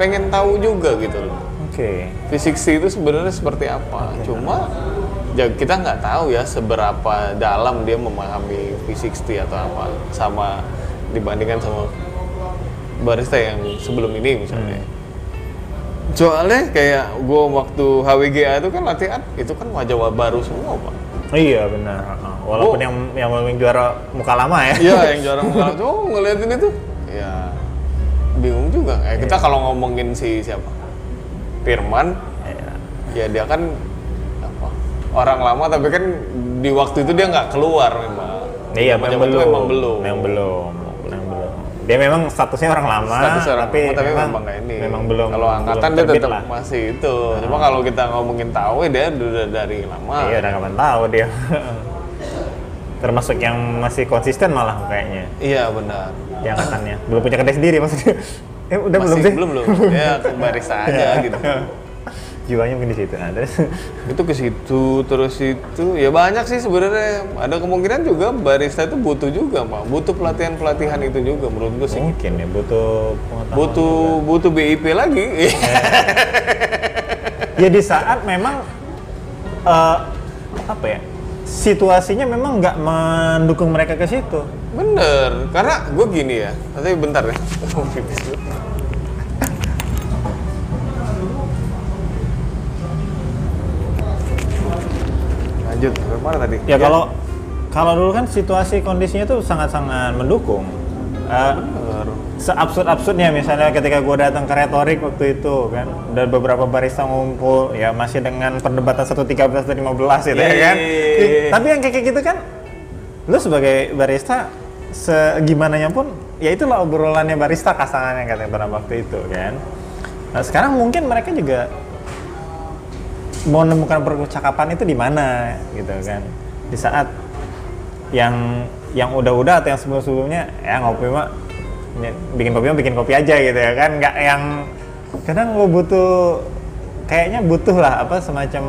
pengen tahu juga gitu loh. oke V60 itu sebenarnya seperti apa. Cuma ya kita nggak tahu ya seberapa dalam dia memahami V60 atau apa sama dibandingkan sama barista yang sebelum ini misalnya. Soalnya kayak gue waktu HWGA itu kan latihan, itu kan wajah baru semua pak. iya benar walaupun Oh. yang yang yang juara muka lama ya Iya (laughs) yang jarang banget. Oh ngeliatin itu, ya bingung juga. Eh, kita kalau ngomongin si siapa, Firman, Iya. ya dia kan apa orang lama tapi kan di waktu itu dia nggak keluar memang Iya, memang belum. memang belum Memang belum. Belum. Dia memang statusnya orang lama, Status orang tapi, lama, tapi memang, memang ini memang belum. kalau angkatan belum dia tetap lah. masih itu cuma kalau kita ngomongin tahu ya dia udah dari lama Iya, udah kapan tahu dia. (laughs) Termasuk yang masih konsisten malah kayaknya iya benar di angkatannya. Belum punya kedai sendiri maksudnya. (laughs) Eh, udah belum masih sih? belum belum ya ke barista aja Iya. gitu Jiwanya mungkin di situ. Nah, terus (laughs) itu ke situ terus itu ya banyak sih sebenarnya. Ada kemungkinan juga barista itu butuh juga pak. Butuh pelatihan pelatihan itu juga menurut gue sih. Mungkin ya butuh pengetahuan. butuh butuh BIP lagi. (laughs) Ya. Di saat memang eh, apa ya situasinya memang nggak mendukung mereka ke situ. Bener. Karena gue gini ya tapi bentar ya (laughs) lanjut mana tadi? Ya kalau kalau dulu kan situasi kondisinya tuh sangat-sangat mendukung. Bener. seabsurd-absurdnya misalnya ketika gue datang ke retorik waktu itu kan dan beberapa barista ngumpul ya masih dengan perdebatan 113 dan 15 gitu ya kan? Yeay. tapi yang kayak gitu kan lu sebagai barista segimananya pun ya itulah obrolannya barista kasangannya katanya pada waktu itu kan? Nah sekarang mungkin mereka juga menemukan percakapan itu di mana gitu kan. Di saat yang yang udah-udah atau yang sebelum-sebelumnya ya ngopi mah bikin kopi mah bikin kopi aja gitu ya kan. Nggak yang kadang lo butuh kayaknya butuh lah apa semacam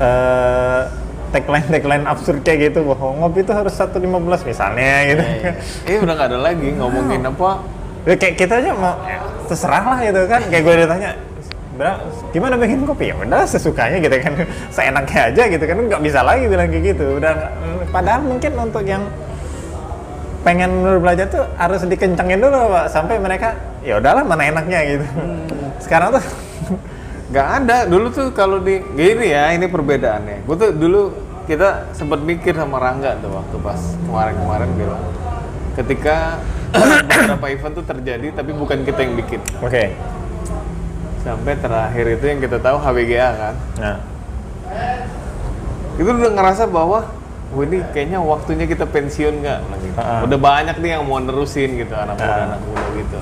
eh tagline tagline absurd kayak gitu. Bahwa ngopi itu harus 1.15 misalnya gitu kan. Eh udah nggak ada lagi ngomongin apa. Ya, kayak kita aja mau ya, terserah lah gitu kan. Kayak gue ditanya "Bra, gimana bikin kopi ya udah sesukanya gitu kan. (laughs) Seenaknya aja gitu kan. Nggak bisa lagi bilang kayak gitu. Udah nggak- padahal mungkin untuk yang pengen belajar tuh harus dikencengin dulu pak. Sampai mereka ya udahlah mana enaknya gitu. Sekarang tuh (laughs) nggak ada. Dulu tuh kalau di gini ya ini perbedaannya. Gue tuh dulu kita sempat mikir sama Rangga tuh waktu pas kemarin-kemarin bilang ketika (coughs) beberapa event tuh terjadi tapi bukan kita yang bikin. Oke sampai terakhir itu yang kita tahu HBGA kan Nah, itu udah ngerasa bahwa Wah ini kayaknya waktunya kita pensiun nggak? Gitu. Ah. Udah banyak nih yang mau nerusin gitu anak muda Ah. anak muda gitu.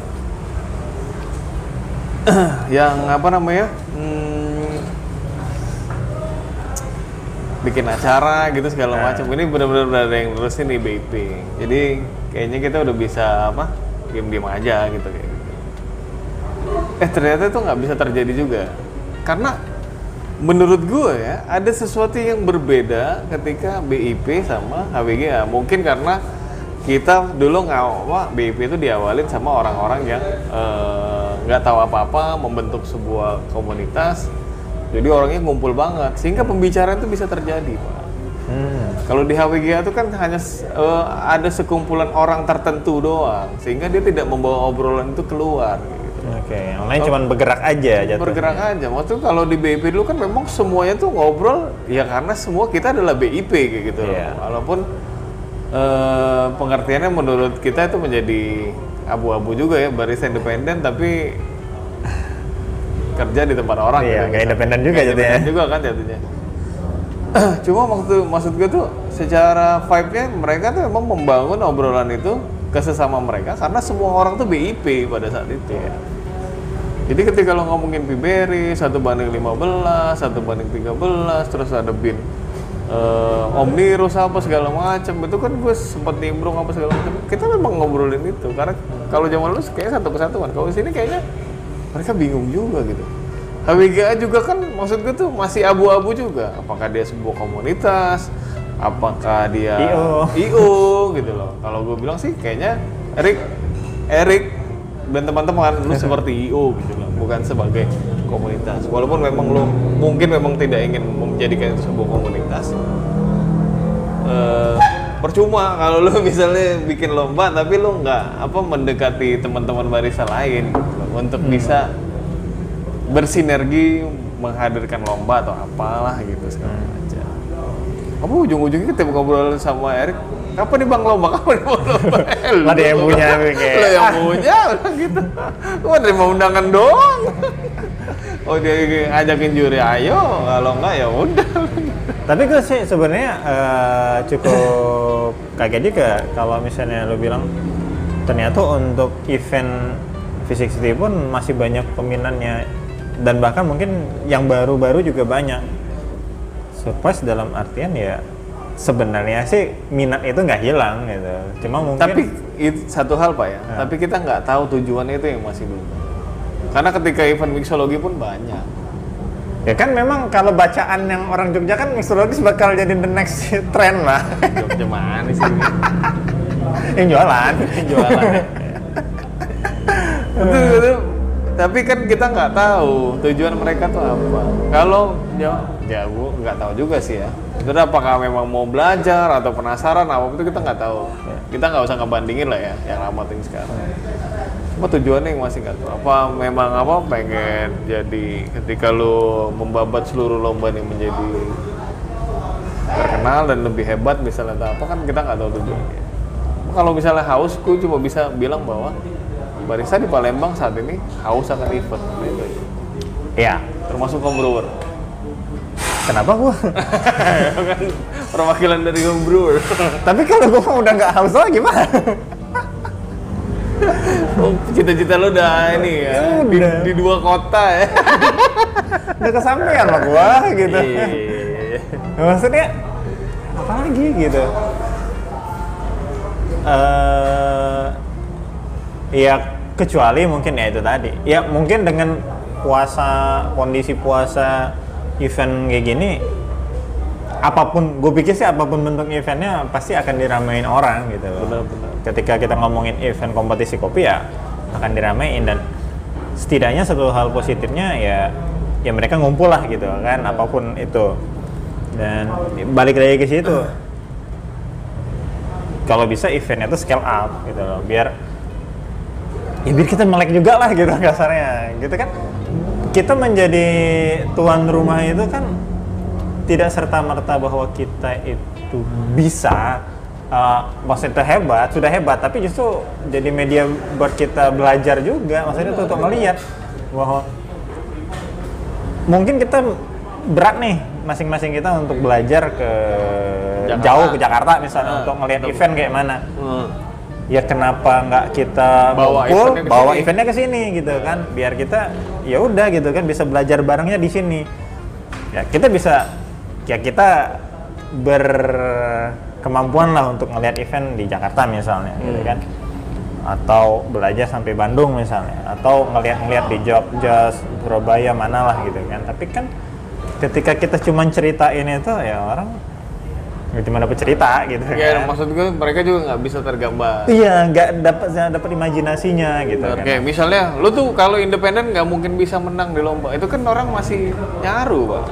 (clears throat) yang apa namanya? Hmm, bikin acara gitu segala Ah. macam. Ini benar-benar udah ada yang nerusin nih BIP. Jadi kayaknya kita udah bisa apa? Diam-diam aja gitu kayak. Eh ternyata itu nggak bisa terjadi juga. Karena menurut gue ya ada sesuatu yang berbeda ketika BIP sama HBGA. Mungkin karena kita dulu nggak BIP itu diawalin sama orang-orang yang eh, nggak tahu apa-apa membentuk sebuah komunitas. Jadi orangnya ngumpul banget sehingga pembicaraan itu bisa terjadi, Pak. hmm. Kalau di HWGA itu kan hanya eh, ada sekumpulan orang tertentu doang, sehingga dia tidak membawa obrolan itu keluar. Gitu. Oke. Yang lain cuman bergerak aja jatuhnya. Bergerak aja. Maksudnya kalau di BIP dulu kan memang semuanya tuh ngobrol, ya karena semua kita adalah BIP kayak gitu. loh. Iya. Walaupun eh, pengertiannya menurut kita itu menjadi abu-abu juga ya, barisan independen tapi kerja di tempat orang. Iya, gitu, nggak misalnya. independen juga jatuhnya. juga kan jatuhnya. (clears throat) Cuma waktu maksud gue tuh secara vibe-nya mereka tuh memang membangun obrolan itu ke sesama mereka karena semua orang tuh BIP pada saat itu. Jadi ketika lo ngomongin Piberi, satu banding 15, satu banding 13, terus ada bin eh, Omnirus apa segala macam itu kan gue sempat nimbrung apa segala macam kita memang ngobrolin itu karena kalau zaman lu kayak satu kesatuan. Kalau di sini kayaknya mereka bingung juga gitu. HWGA juga kan maksud gue tuh masih abu-abu juga. Apakah dia sebuah komunitas? Apakah dia IO. IO gitu loh. Kalau gue bilang sih kayaknya Erik Erik dan teman-teman lu seperti IO gitu loh bukan sebagai komunitas. Walaupun memang lu mungkin memang tidak ingin menjadikan itu sebuah komunitas. Eh, percuma kalau lu (laughs) misalnya bikin lomba tapi lu nggak apa mendekati teman-teman barisan lain gitu untuk bisa bersinergi menghadirkan lomba atau apalah gitu segala macam. Kamu ujung-ujungnya kita ngobrol sama Erik, kapan nih bang lomba? Kapan nih bang lomba? Lah (laughs) dia yang punya, Lu yang punya, gitu. Gua terima undangan doang. Oh dia ngajakin juri, ayo. Kalau enggak ya udah. Tapi gue sih sebenarnya eh, cukup kaget juga kalau misalnya lo bilang ternyata untuk event Physics City pun masih banyak peminatnya dan bahkan mungkin yang baru-baru juga banyak. Surprise dalam artian ya sebenarnya sih minat itu nggak hilang gitu. Cuma mungkin Tapi itu satu hal pak ya. Ya. Tapi kita nggak tahu tujuannya itu yang masih belum. Karena ketika event mixologi pun banyak. ya kan memang kalau bacaan yang orang Jogja kan mixologis bakal jadi the next (laughs) trend lah. Jogja mana sih? ini? (laughs) yang jualan. jualan (laughs) ya. betul, betul. Tapi kan kita nggak tahu tujuan mereka tuh apa. Kalau ya, ya gua nggak tahu juga sih ya. Itu apakah memang mau belajar atau penasaran apa itu kita nggak tahu. Kita nggak usah ngebandingin lah ya yang lama ting sekarang. Cuma tujuannya yang masih nggak tahu. Apa memang apa pengen jadi ketika lu membabat seluruh lomba ini menjadi terkenal dan lebih hebat misalnya atau apa kan kita nggak tahu tujuannya. Kalau misalnya haus, gue cuma bisa bilang bahwa barista di Palembang saat ini haus akan event, Nah, itu aja. ya. termasuk homebrewer. Kenapa gua? kan (laughs) perwakilan dari homebrewer. (laughs) Tapi kalau gua udah nggak haus lagi gimana? oh, cita-cita lo udah ini ya, di, Udah. di dua kota ya. (laughs) udah kesampaian lah gua gitu. Iya. Maksudnya apa lagi gitu? eh ya kecuali mungkin ya itu tadi. Ya mungkin dengan puasa kondisi puasa event kayak gini apa pun gue pikir sih apa pun bentuk eventnya pasti akan diramein orang gitu loh. Benar-benar. Ketika kita ngomongin event kompetisi kopi ya akan diramein dan setidaknya satu hal positifnya ya ya mereka ngumpul lah gitu kan apa pun itu dan balik lagi ke situ kalau bisa eventnya tuh scale up gitu loh biar ya biar kita melek juga lah gitu (laughs) kasarnya gitu kan kita menjadi tuan rumah itu kan tidak serta merta bahwa kita itu bisa uh, maksudnya hebat sudah hebat tapi justru jadi media buat kita belajar juga maksudnya untuk melihat bahwa mungkin kita berat nih masing-masing kita untuk belajar ke Jakarta. jauh ke Jakarta misalnya Ah, untuk ngelihat betul. event kayak mana. Hmm. Ya kenapa nggak kita Bawa ngumpul, eventnya bawa eventnya ke sini gitu kan, biar kita ya udah gitu kan. Bisa belajar barengnya di sini. Ya kita bisa ya kita berkemampuan lah untuk ngelihat event di Jakarta misalnya gitu Hmm. kan. Atau belajar sampai Bandung misalnya. Atau ngelihat-ngelihat di Jogja, Surabaya mana lah gitu kan. Tapi kan ketika kita cuma ceritain itu ya orang ya cuma dapat cerita gitu Ya, kan maksud gue mereka juga nggak bisa tergambar. iya nggak dapat dapat imajinasinya gitu Bener. kan Kayak misalnya, lu tuh kalau independen nggak mungkin bisa menang di lomba. Itu kan orang masih nyaru, Pak.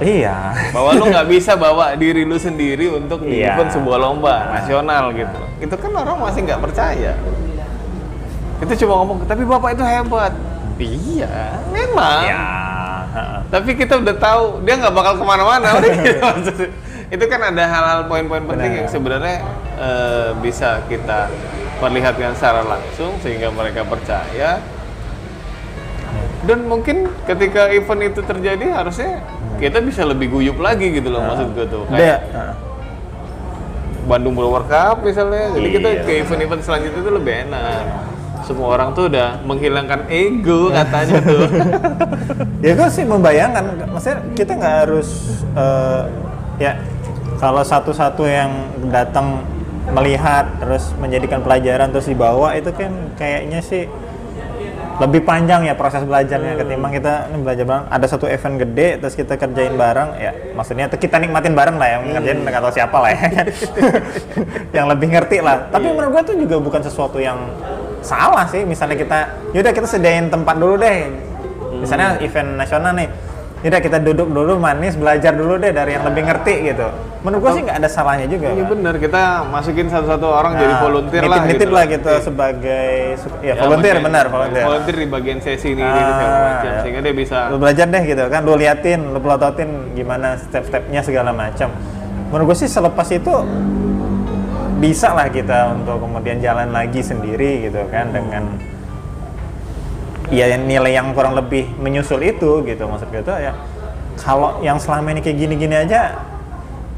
iya Bahwa lu nggak (laughs) bisa bawa diri lu sendiri untuk di Iya. sebuah lomba nasional gitu. Itu kan orang masih nggak percaya. Itu cuma ngomong, tapi bapak itu hebat. Iya, memang. ya heeh. Tapi kita udah tahu dia nggak bakal ke mana-mana. Udah (laughs) gitu maksudnya. Itu kan ada hal-hal poin-poin penting Benar. yang sebenarnya eh, bisa kita perlihatkan secara langsung sehingga mereka percaya. Dan mungkin ketika event itu terjadi harusnya kita bisa lebih guyup lagi gitu loh maksud gue tuh. Kayak heeh. Bandung Blower Cup misalnya. Jadi kita Iya. ke event-event selanjutnya itu lebih enak. Semua orang tuh udah menghilangkan ego (laughs) katanya tuh. ya gue sih membayangkan maksudnya kita nggak harus eh, ya kalau satu-satu yang datang melihat terus menjadikan pelajaran terus dibawa itu kan kayaknya sih lebih panjang ya proses belajarnya ketimbang kita ini belajar bareng. Ada satu event gede terus kita kerjain bareng. Ya maksudnya kita nikmatin bareng lah yang ngerjain nggak tahu siapa lah ya. (laughs) Yang lebih ngerti lah. Tapi menurut gue tuh juga bukan sesuatu yang salah sih. Misalnya kita yaudah kita sediain tempat dulu deh. Misalnya event nasional nih yaudah kita duduk dulu manis belajar dulu deh dari yang lebih ngerti gitu menurut gue sih nggak ada salahnya juga Iya Pak. bener, kita masukin satu-satu orang jadi Nah, volunteer lah nitip-nitip gitu. lah gitu sebagai su- ya, volunteer bagian- benar volunteer Volunteer di bagian sesi ini, ini, ini segala Ah, macam. ya. Sehingga dia bisa lu belajar deh gitu kan lu liatin lu pelototin gimana step-stepnya segala macam menurut gue sih selepas itu bisa lah kita untuk kemudian jalan lagi sendiri gitu kan dengan ya nilai yang kurang lebih menyusul itu gitu. Maksud gue tuh ya kalau yang selama ini kayak gini-gini aja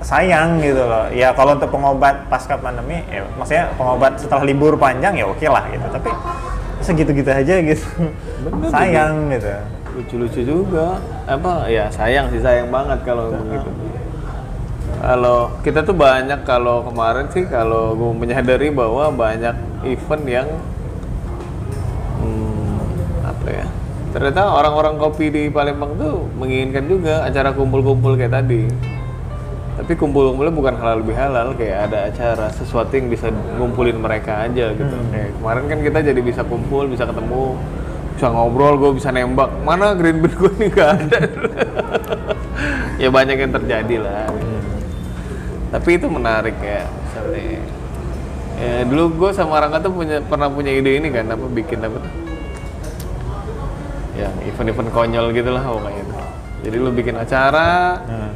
sayang gitu loh. Ya kalau untuk pengobat pasca pandemi ya maksudnya pengobat setelah libur panjang ya oke lah gitu. Tapi segitu-gitu aja gitu. Bener, sayang gitu. Lucu-lucu juga. Apa? Ya sayang sih sayang banget kalau begitu. Kalau kita tuh banyak kalau kemarin sih kalau gue menyadari bahwa banyak event yang apa ya. Ternyata orang-orang kopi di Palembang tuh menginginkan juga acara kumpul-kumpul kayak tadi. Tapi kumpul-kumpulnya bukan halal lebih halal kayak ada acara sesuatu yang bisa ngumpulin mereka aja gitu. Kayak kemarin kan kita jadi bisa kumpul bisa ketemu bisa ngobrol gue bisa nembak. Mana green bean gue nih? (laughs) Gak ada. Ya banyak yang terjadi lah. Tapi itu menarik ya misalnya. Ya, dulu gue sama Rangga tuh punya pernah punya ide ini kan apa bikin apa tuh yang event-event konyol gitu lah pokoknya itu. Jadi lu bikin acara Nah,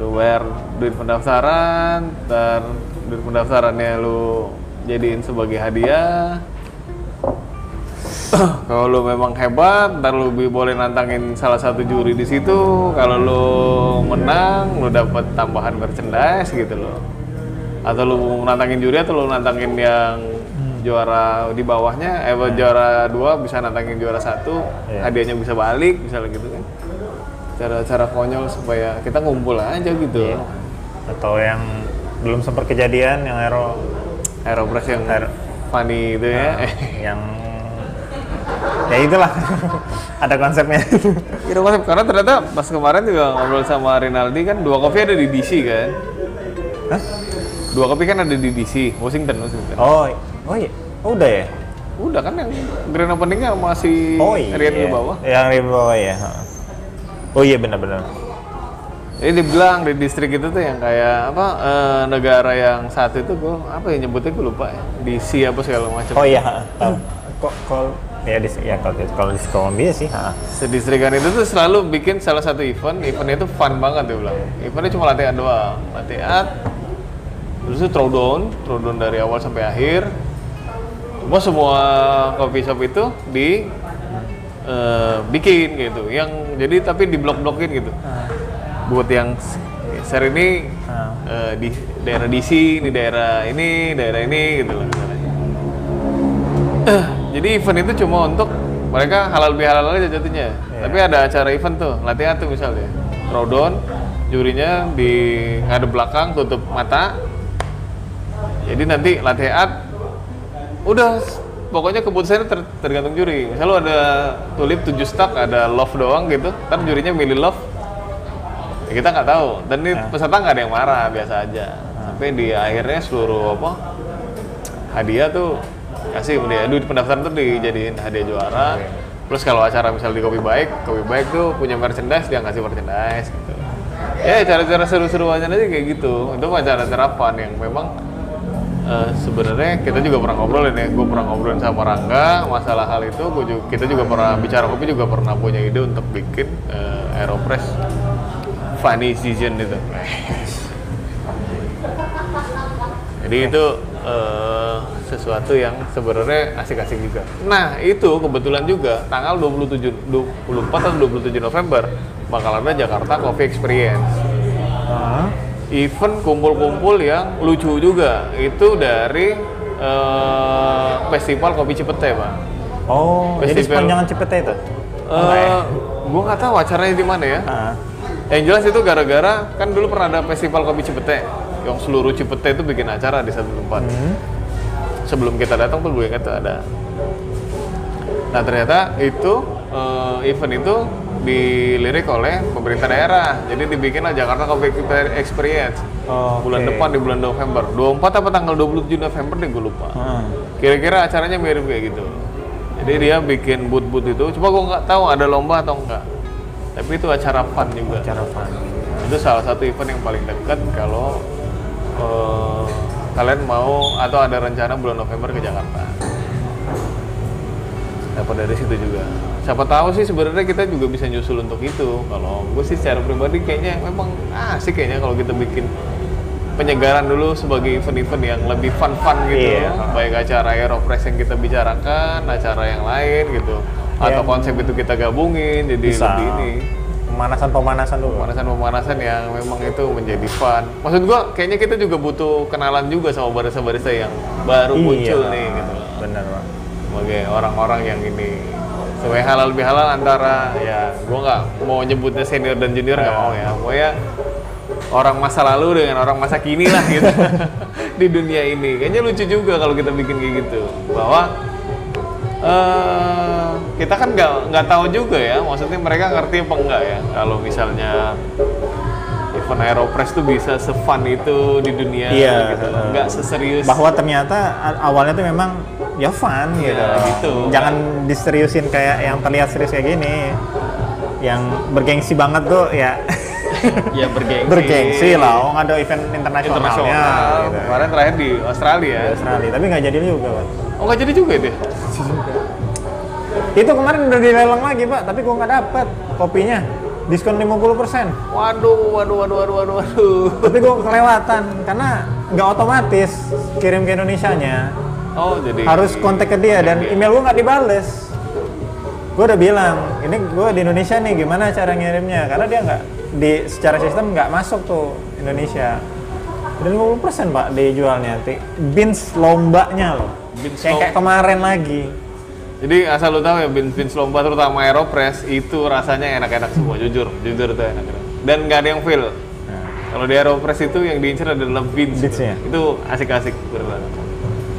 lu bayar duit pendaftaran ntar duit pendaftarannya lu jadiin sebagai hadiah. (coughs) Kalau lu memang hebat ntar lu boleh nantangin salah satu juri di situ. Kalau lu menang lu dapat tambahan merchandise gitu loh. Atau lu nantangin juri atau lu nantangin yang juara di bawahnya eh juara dua bisa nantangin juara satu Iya. hadiahnya bisa balik misalnya gitu kan. Cara-cara konyol supaya kita ngumpul aja gitu. Iya. atau yang belum sempat kejadian yang Aero Aeropress yang Aero- funny itu ya. (laughs) Yang ya itulah. (laughs) Ada konsepnya. (laughs) Kira konsep karena ternyata pas kemarin juga ngobrol sama Rinaldi kan dua kopi ada di DC kan? Hah? dua kopi kan ada di DC Washington Washington. Oh oh iya? Oh, udah ya? Udah kan yang grand openingnya masih oh iya. Rian di bawah. Yang di bawah ya oh iya benar-benar. Jadi dibilang di distrik itu tuh yang kayak apa eh, negara yang satu itu gue apa ya nyebutnya gue lupa ya. DC apa segala macam. Oh iya tahu. Kok kalau ya di ya kalau di kalau di Columbia sih ha. Sedistrikan itu tuh selalu bikin salah satu event, eventnya itu fun banget dia bilang. Eventnya cuma latihan doang, latihan, terus itu throwdown, throwdown dari awal sampai akhir. Cuma semua coffee shop itu di eh, bikin gitu. Yang jadi tapi diblok-blokin gitu. Ah. Buat yang seri ini Ah. eh, di daerah DC, di daerah ini, daerah ini gitu loh. Eh, Jadi event itu cuma untuk mereka halal bihalal aja jatuhnya. Iya. Tapi ada acara event tuh, latihan tuh misalnya. Throwdown, jurinya di ngadep belakang, tutup mata. Jadi nanti latihan, udah pokoknya keputusannya ter- tergantung juri. Misal lu ada tulip 7 stack, ada love doang gitu, ntar jurinya milih love. Ya kita nggak tahu. Dan ini peserta nggak ada yang marah, biasa aja. Sampai di akhirnya seluruh apa hadiah tuh kasih dia duit pendaftaran tuh dijadiin hadiah juara. Plus kalau acara misal di Kopi Baik, Kopi Baik tuh punya merchandise, dia ngasih merchandise gitu. Ya cara-cara seru-seruannya aja kayak gitu. Itu acara-acara fun yang memang eh, sebenarnya kita juga pernah ngobrolin ya. Gue pernah ngobrolin sama Rangga masalah hal itu. Gua juga, kita juga pernah bicara kopi juga pernah punya ide untuk bikin eh, Aeropress funny season itu. Jadi itu eh, sesuatu yang sebenarnya asik-asik juga. Nah, itu kebetulan juga tanggal 27 24 atau 27 November bakal ada Jakarta Coffee Experience. Ah. Event kumpul-kumpul yang lucu juga. Itu dari eh, Festival Kopi Cipete, Pak. Oh, jadi Festival. sepanjangan Cipete itu? Eh, gua nggak tahu acaranya di mana ya. Ah. Yang jelas itu gara-gara kan dulu pernah ada festival kopi Cipete yang seluruh Cipete itu bikin acara di satu tempat. Hmm. Sebelum kita datang pun gue ingat tuh ada. Nah ternyata itu eh, event itu dilirik oleh pemerintah daerah. Jadi dibikinlah Jakarta Coffee Experience Oke. bulan depan di bulan November. 24 apa tanggal 27 November deh gue lupa. Ah. Kira-kira acaranya mirip kayak gitu. Jadi dia bikin booth-booth itu. Cuma gue nggak tahu ada lomba atau enggak. Tapi itu acara fun juga. Cara fun. Itu salah satu event yang paling dekat kalau eh, kalian mau atau ada rencana bulan November ke Jakarta. Dapat dari situ juga. Siapa tahu sih sebenarnya kita juga bisa nyusul untuk itu. Kalau gue sih secara pribadi kayaknya memang asik kayaknya kalau kita bikin penyegaran dulu sebagai event-event yang lebih fun-fun gitu. Iya. Baik acara Aeropress yang kita bicarakan, acara yang lain gitu. Atau konsep itu kita gabungin jadi Bisa lebih ini pemanasan-pemanasan dulu. pemanasan-pemanasan yang memang itu menjadi fun. Maksud gua kayaknya kita juga butuh kenalan juga sama barista-barista yang baru muncul nih gitu. Bener, Pak. Sebagai orang-orang yang ini sebagai halal bihalal antara ya gua nggak mau nyebutnya senior dan junior nggak mau ya. Pokoknya orang masa lalu dengan orang masa kini lah gitu (laughs) di dunia ini. Kayaknya lucu juga kalau kita bikin kayak gitu. Bahwa eh kita kan nggak nggak tahu juga ya, maksudnya mereka ngerti apa enggak ya kalau misalnya event Aeropress tuh bisa se-fun itu di dunia Iya, gitu, nggak seserius Bahwa ternyata awalnya tuh memang ya fun Iya, gitu. gitu. Jangan diseriusin kayak yang terlihat serius kayak gini. Yang bergengsi banget tuh ya (laughs) ya bergengsi. bergengsi lah. Oh, ada event internasionalnya. internasional. gitu. Kemarin terakhir di Australia. Di Australia, tapi nggak jadi juga, Pak. Oh nggak jadi juga itu? ya? Itu kemarin udah dilelang lagi, Pak, tapi gua nggak dapet kopinya. Diskon 50%. Waduh, waduh, waduh, waduh, waduh, waduh. tapi gua kelewatan karena nggak otomatis kirim ke Indonesia-nya. Oh jadi harus kontak ke dia dan email gua nggak dibales. Gue udah bilang, ini gue di Indonesia nih, gimana cara ngirimnya? Karena dia nggak di secara sistem nggak masuk tuh Indonesia. Dan 50% pak dijualnya. Beans lombanya loh. Beans Kayak, kemarin lagi. Jadi asal lu tahu ya beans beans lomba terutama Aeropress itu rasanya enak-enak semua jujur jujur tuh enak dan nggak ada yang fail. Kalau di Aeropress itu yang diincar adalah beans. Beans-nya. Itu asik-asik beneran.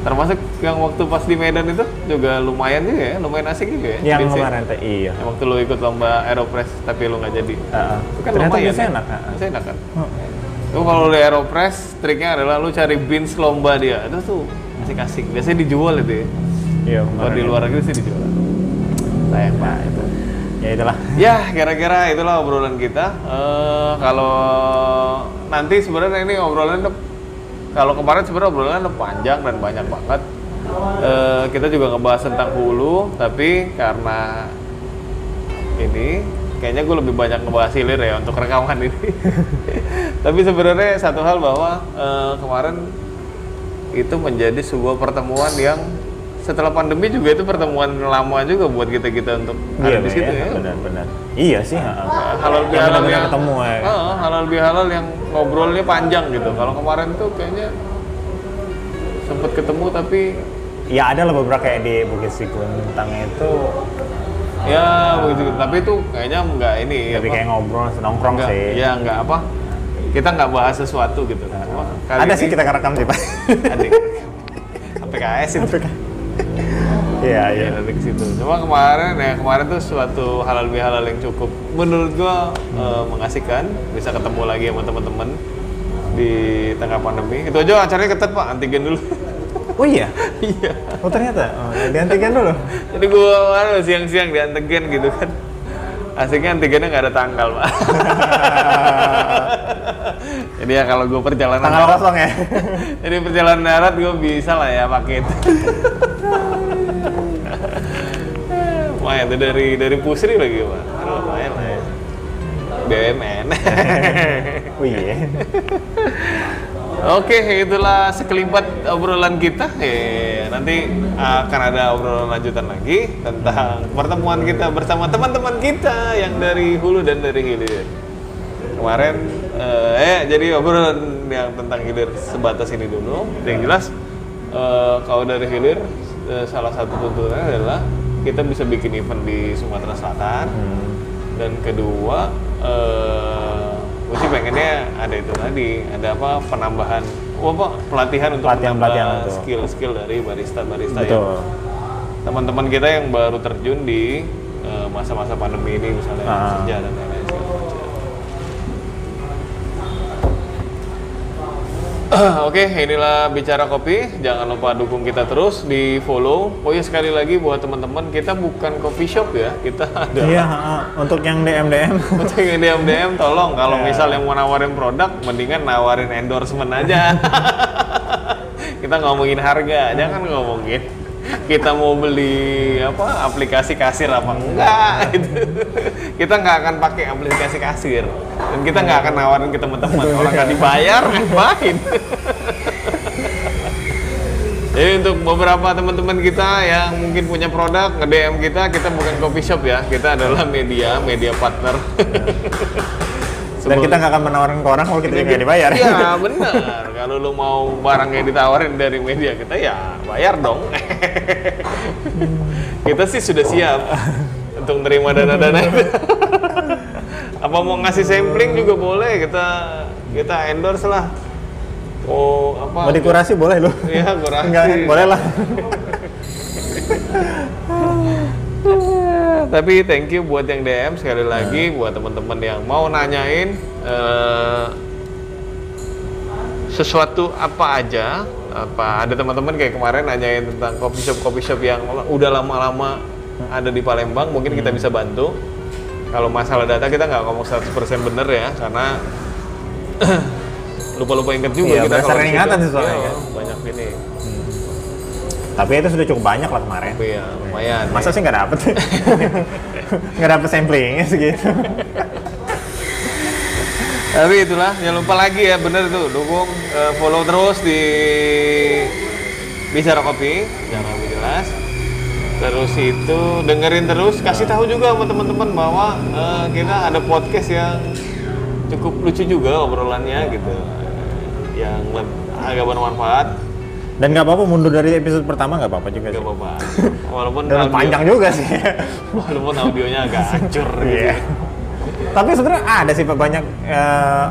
Termasuk yang waktu pas di Medan itu juga lumayan juga ya, lumayan asik juga ya. Yang kemarin teh iya. Yang waktu lu ikut lomba Aeropress tapi lu nggak jadi. Heeh. Itu kan Ternyata lumayan ya. enak, heeh. Biasanya enak kan. Itu kalau di Aeropress triknya adalah lu cari beans lomba dia. Itu tuh asik-asik. Biasanya dijual itu ya. Iya, Kalau di luar negeri sih dijual. Sayang pak itu. Ya itulah. Ya, kira-kira itulah obrolan kita. Eh, kalau nanti sebenarnya ini obrolan kalau kemarin sebenarnya obrolan panjang dan banyak banget. Eh, kita juga ngebahas tentang hulu, tapi karena ini kayaknya gue lebih banyak ngebahas hilir ya untuk rekaman ini. (laughs) tapi sebenarnya satu hal bahwa eh, kemarin itu menjadi sebuah pertemuan yang setelah pandemi juga itu pertemuan lama juga buat kita kita untuk Iya, di situ iya, ya. benar-benar. Iya sih, ha. halal bihalal benar-benar yang ketemu ya. Heeh, halal bihalal yang ngobrolnya panjang gitu. Kalau kemarin tuh kayaknya sempet ketemu tapi Ya ada lah beberapa kayak di Bukit Sikuntang itu ya begitu. Tapi itu kayaknya nggak ini lebih apa, kayak ngobrol nongkrong nggak, sih. ya nggak apa. Kita nggak bahas sesuatu gitu. Cuma kali ada ini sih kita ngerekam sih, Pak. Ada. PKS itu. Iya, iya. Iya dari ke situ. Cuma kemarin ya kemarin tuh suatu halal bihalal yang cukup menurut gua eh, mengasihkan bisa ketemu lagi sama teman-teman di tengah pandemi. Itu aja acaranya ketat pak, antigen dulu. Oh iya. (laughs) iya. Oh ternyata. Oh, diantikan dulu. Jadi gua kemarin siang-siang di antigen gitu kan. Asiknya antigennya nggak ada tanggal pak. (laughs) Jadi ya kalau gua perjalanan Tanggal darat- kosong ya. (laughs) Jadi perjalanan darat gue bisa lah ya pakai itu. Lumayan tuh dari dari Pusri lagi pak. Lumayan lah ya. BUMN. (laughs) Oh iya. Oke, itulah sekelipet obrolan kita. Eh, nanti akan ada obrolan lanjutan lagi tentang pertemuan kita bersama teman-teman kita yang dari hulu dan dari hilir. Kemarin, eh, eh, jadi obrolan yang tentang hilir sebatas ini dulu. Yang jelas, eh, kalau dari hilir, eh, salah satu tuntutannya adalah kita bisa bikin event di Sumatera Selatan. Hmm. Dan kedua, gue sih pengennya ada itu tadi, ada apa penambahan, oh apa pelatihan untuk Pelatihan-pelatihan menambah untuk- skill-skill dari barista-barista yang Betul. teman-teman kita yang baru terjun di eh, masa-masa pandemi ini misalnya Ah. kerja dan lain-lain (clears throat) Oke, inilah bicara kopi. Jangan lupa dukung kita terus di follow. Oh ya sekali lagi buat teman-teman, kita bukan coffee shop ya, kita (laughs) ada Iya, untuk yang DM DM. (laughs) untuk yang DM DM tolong kalau Ya. misal yang mau nawarin produk mendingan nawarin endorsement aja (laughs) kita ngomongin harga jangan ngomongin kita mau beli apa aplikasi kasir apa enggak (laughs) gitu. kita nggak akan pakai aplikasi kasir dan kita nggak akan nawarin ke teman-teman orang nggak dibayar ngapain (laughs) Jadi untuk beberapa teman-teman kita yang mungkin punya produk nge-DM kita, kita bukan coffee shop ya, kita adalah media, media partner. (laughs) Dan kita nggak akan menawarkan ke orang kalau kita nggak dibayar. Iya (laughs) benar. Kalau lu mau barangnya ditawarin dari media kita ya bayar dong. (laughs) kita sih sudah siap untuk menerima dana-dana itu. (laughs) Apa mau ngasih sampling juga boleh kita kita endorse lah. Oh apa? Mau dikurasi boleh loh. Iya kurasi. Enggak, boleh lah. Tapi thank you buat yang DM sekali lagi buat teman-teman yang mau nanyain eh, sesuatu apa aja. Apa ada teman-teman kayak kemarin nanyain tentang coffee shop coffee shop yang udah lama-lama ada di Palembang mungkin kita bisa bantu. Kalau masalah data kita nggak ngomong 100% bener ya karena (clears throat) lupa-lupa inget juga Iya, kita kalau ingatan sih soalnya, kan. banyak ini Tapi itu sudah cukup banyak lah kemarin. tapi ya lumayan Masa sih nggak dapet? (laughs) nggak dapet samplingnya segitu. Tapi itulah, jangan lupa lagi ya, bener tuh, dukung, eh, follow terus di Bicara Kopi, jangan lebih jelas. Terus itu dengerin terus, kasih tahu juga sama teman-teman bahwa eh, kita ada podcast yang cukup lucu juga obrolannya gitu, yang agak bermanfaat, Dan nggak apa-apa mundur dari episode pertama nggak apa-apa juga gak sih. apa-apa. (laughs) Walaupun Dan audio- panjang juga sih. walaupun audionya agak (laughs) hancur gitu. Iya. Tapi sebenarnya ada sih banyak eh,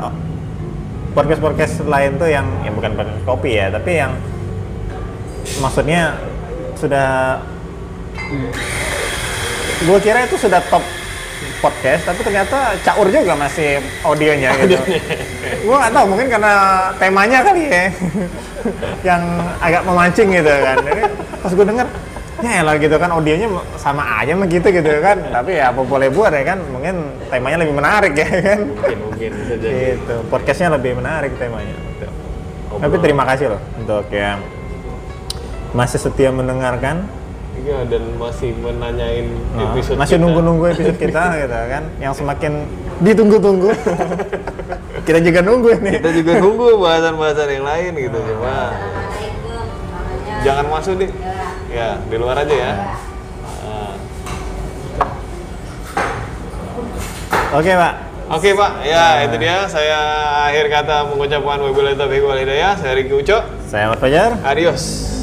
podcast-podcast lain tuh yang yang bukan podcast kopi ya, tapi yang maksudnya sudah gue kira itu sudah top podcast, tapi ternyata caur juga masih audionya gitu. gue nggak tahu mungkin karena temanya kali ya, (laughs) yang agak memancing gitu kan. Jadi pas gue denger, ya elah gitu kan audionya sama aja mah gitu gitu kan. Tapi ya apa boleh buat ya kan, mungkin temanya lebih menarik ya kan. Mungkin, mungkin bisa jadi. Gitu, podcastnya lebih menarik temanya. Gitu. Tapi terima kasih loh untuk yang masih setia mendengarkan Iya, dan masih menanyain Nah, episode masih nunggu-nunggu episode kita (laughs) gitu kan yang semakin ditunggu-tunggu (laughs) kita juga nunggu ini kita juga nunggu bahasan-bahasan yang lain gitu cuma jangan masuk deh. Ya, di luar aja ya. Nah. Oke, Pak. Oke Pak, ya itu dia saya akhir kata mengucapkan wabillahi taufiq wal hidayah. Saya Riki Uco. Saya Mas Fajar. Adios.